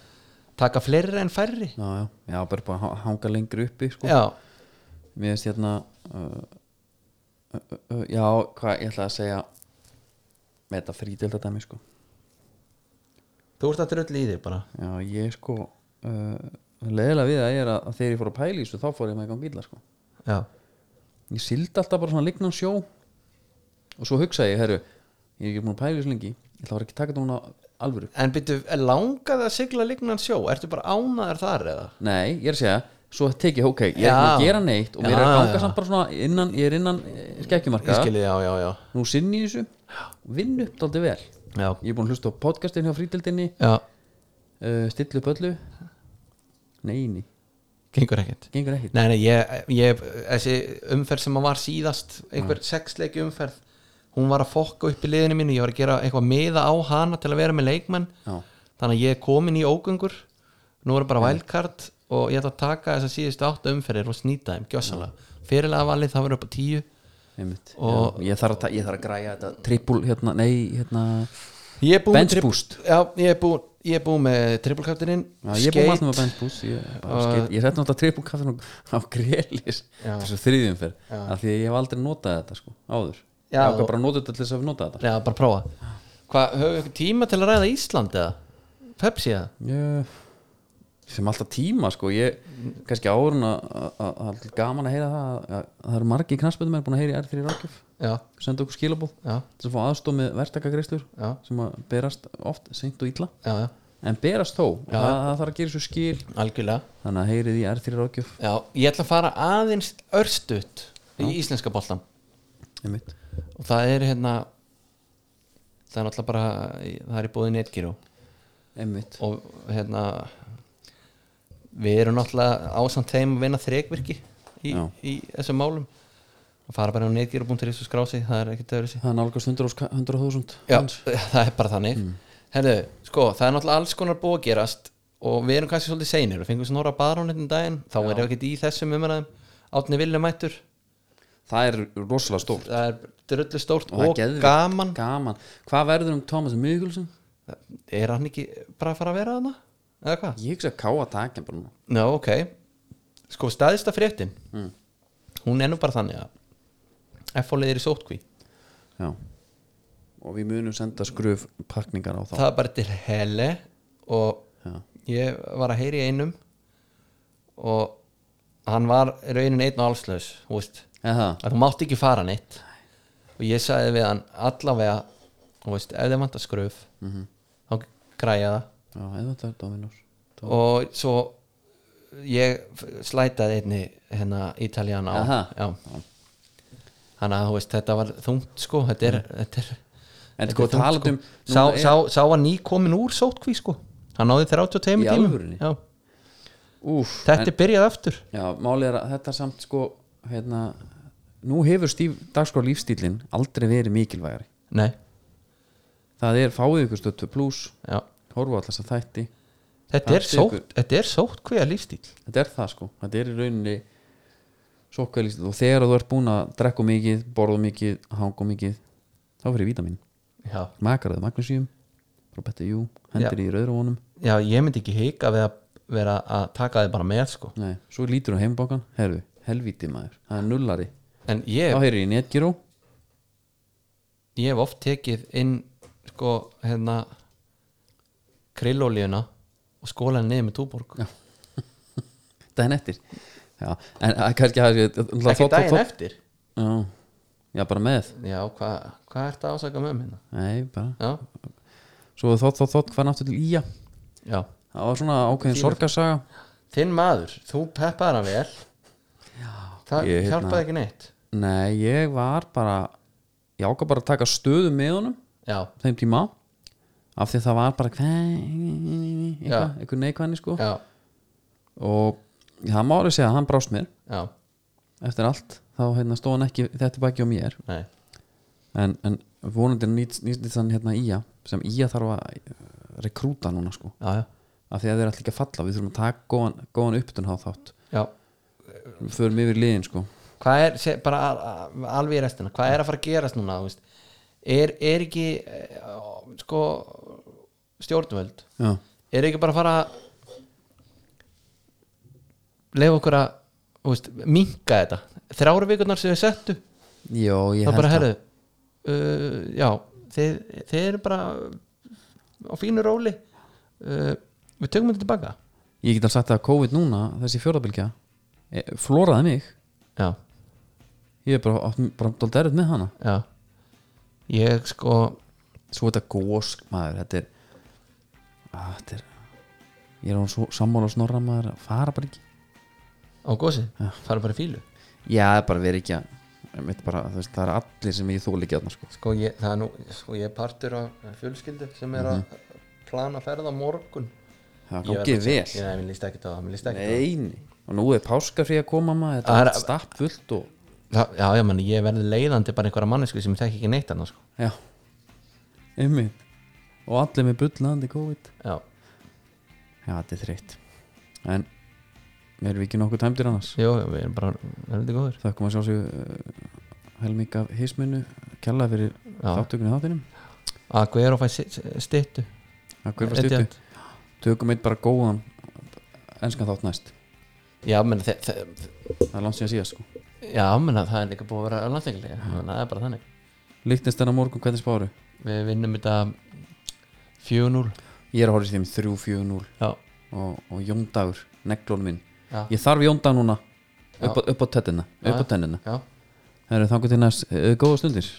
taka fleiri en færri. Já, já, já, bara bara að hanga lengri uppi sko. já, mér finnst hérna uh, uh, uh, já, hvað ég ætla að segja með þetta frídelda dæmi sko. Þú ert að drull í þig bara. Já, ég sko uh, leðilega við það er að, að þegar ég fór að pæla í þessu þá fór ég með gang bíla sko. Já, ég sildi alltaf bara svona lignan sjó. Og svo hugsaði ég, herru ég er ekki búin að pæla í þessu lengi. Ég ætla að vera ekki að taka þetta núna alvöru. En byrju, langaði að sigla lignan sjó? Ertu bara ánaður þar eða? Nei, ég er að segja, svo tek ég, ok ég er ekki að gera neitt og mér er að ganga samt bara svona innan, ég er innan ég skekkjumarka nú sinni í þessu, vinn upp daldið vel. Já, ég er búin að hlusta á podcastin hjá frídeldinni já, uh, stilla upp öllu. Neini, gengur ekkert. Gengur ekkit nei, nei, ég, ég þessi umferð sem að var síðast einhver sexleiki umferð hún var að fokka upp í liðinu mínu ég var að gera eitthvað meða á hana til að vera með leikmenn. Já, þannig að ég er komin í ógöngur nú er bara wildcard og ég ætla að taka þess að síðustu áttu umferðir og snýta þeim, gjössalega fyrirlega valið það verður upp á tíu. Einmitt. Og- Já, ég, þarf að, ég þarf að græja þetta triple, hérna, nei, hérna ég er búinn með Bench triple- boost. já, ég er búinn ég er búinn með trippulkaptininn Já, ég er búin að með bench boost ég, ég sett náttúrulega triple kaffin á, á grélis Já. þessu þriðjum fyrr af því að ég hef aldrei notað þetta sko, áður Já, ég ákvað og- bara að nota þetta til þess að nota þetta. Já, bara prófa. Hvað, höfum við eitthvað tíma til að ræða Ísland eða? Pepsi eða? ég, sem alltaf tíma sko. Ég, kannski áður en að að- að- að það er gaman að heyra það að, að, að það eru margi knastböndum er búin að heyra í R3 Rákjöf já, senda okkur skilabóð já, til að fá aðstof með verktakagreistur já, sem að berast oft seint og illa. Já, já, en berast þó, Já. það, það þarf að gera svo skil. Algjörlega. Þannig að heyrið í R3 Rákjöf já, ég ætla að fara aðeins örstutt í íslenska boltan einmitt og það er hérna það er náttúrulega bara það er í búið netgíru og hérna við erum náttúrulega ásamt þeim að vinna þrekvirki í, Já. í þessum málum. Að fara bara á netgíru.is og skrá sig það er ekkert öðru það er nálgast 100.000 100 Já, það er bara þannig. Mm. Herðu, sko, það er náttúrulega alls konar búið að gerast og við erum kannski svolítið seinir. Og fengum snorra baðránettin daginn þá erum við ekkert í þessum umræðum. Átni Villi mættur. Það er rosalega stórt. Það er drullu stórt Og og, gaman. Gaman. Hvað verður um Thomas Mugulsson? er hann ekki bara að fara að vera þarna? eða hvað? ég hugsa að káa takin bara nú Já, ok. Sko, staðista fréttin. Mm. hún er nú bara þannig að F-fólið er í sótkví já. Og við munum senda skruf pakningar á þá. Það er bara til hele og Já. ég var að heyri einum og hann var raunin einn og allslaus að þú mátt ekki fara neitt og ég sagði við hann allavega, veist, ef þið vantar skröf Mhm. þá græja það. Já, þetta er Dominos og svo ég slætaði einni hérna Ítaljan á. Þannig að þú veist, þetta var þungt sko, þetta er, þetta er en þetta sko er þungt, talað um sá, sá, sá var ný komin úr sótkví sko. Hann náði 32 Í tímum. alvörunni? já, úf, þetta er byrjað aftur. Já, málið er að þetta samt sko hérna, nú hefur stíf dagskrá lífstílin aldrei verið mikilvægari. Nei, það er fáið ykkur stöttu pluss já. horfa alltaf þess að þætti. Þetta er, sótt, ykkur- þetta er sótt hver lífstíl þetta er það sko, þetta er í rauninni sokkvæðlist og þegar þú ert búin að drekka mikið, borða mikið hanga mikið, þá fyrir vítamin já. makaraði magnusíum Better You, hendur í rauðruvonum já, ég myndi ekki hika við að vera að taka þið bara með sko. Nei, svo lítur á heimbókan, herru, helvíti maður. Það er nullari, En þá ég, heyrir í netgíró ég hef oft tekið inn sko, hérna krillólíuna og skólaði niður með túborg. Já. daginn eftir. Já, en að kannski hafi Ekki daginn eftir? Já, já, bara með. Já, hvað hva ertu að ásaka með minna? Nei, bara, Já, svo þótt, þótt, þótt hvað náttu til Ía? Já. Það var svona ákveðin sorgarsaga. Þinn maður, þú peppaði hann vel. Það ég, hérna- hjálpaði ekki neitt Nei, ég var bara ég ákvað bara að taka stöðu með honum Já, þeim tíma. Af því að það var bara eitthvað, eitthvað neikvæðni sko. Já, og það má alveg segja að hann brást mér. Já, eftir allt, þá hérna, stóð hann ekki þetta baki á mér. Nei. En, en vonandi nýtt þann hérna Ía sem Ía þarf að eh, rekrúta núna sko. Já, já, af því að þeir ætla ekki að falla, við þurfum að taka góðan, góðan upptun á þátt. Já. Förum yfir liðin sko Hvað er, se, bara al, al, alveg í restina Hvað er að fara að gerast núna, Er, er ekki eh, sko stjórnvöld já, er ekki bara að fara að lefa okkur að minka þetta? Þrjára vikurnar sem við settu? Jó, ég held bara að uh, já, þeir, þeir eru bara á fínu róli. Uh, við tökum þetta tilbaka. Ég get alveg sagt að COVID núna, þessi fjórabilgja flóraði mig já, ég er bara, bara dálítið erut með hana. Já. Ég sko svo þetta gós maður þetta er, að, þetta er ég er svo sammála snorra maður að fara bara ekki. Á gósi, fara bara í fílu já, er bara verið ekki að ég bara, veist, það er allir sem ég þóli ekki að sko. sko ég, það er nú, sko ég er partur af fjölskyldu sem er að plana að ferða á morgun. Það Ég gangið verð vel. Nei, mér líst ekki á það, mér líst ekki á það. Og nú er páskafrí að koma maður. Þetta er er- stapp fullt og Já, já, menn, ég verði leiðandi bara einhverja mannesku sem ég þekki ekki neitt annars sko. já, einmitt. Og allir með bullandi COVID. Já, já, þetta er þreytt. En erum við ekki nokkuð tæmdir annars? Jó, já, við erum bara heldur góður þakkum að sjá sig uh, helming af hisminu kjalla fyrir Já. þáttökunni þáttinum. Að hver er að fæ stittu að hver var stýttu tökum eitt bara góðan enskan þátt næst Já, menn það er langt síðan síðast sko. Já, menn það er líka búið að vera landsleikilega það er bara þannig. Líktist þennan morgun hvernig spáru Við vinnum þetta 4-0 ég er að horfa í þeim 3-4-0 Já, og, og Jóndagur, neglónu minn. Já, ég þarf Jóndag núna. Upp á, upp á tettina upp á tennina. Það eru þangur til næst. Uh, góða stundir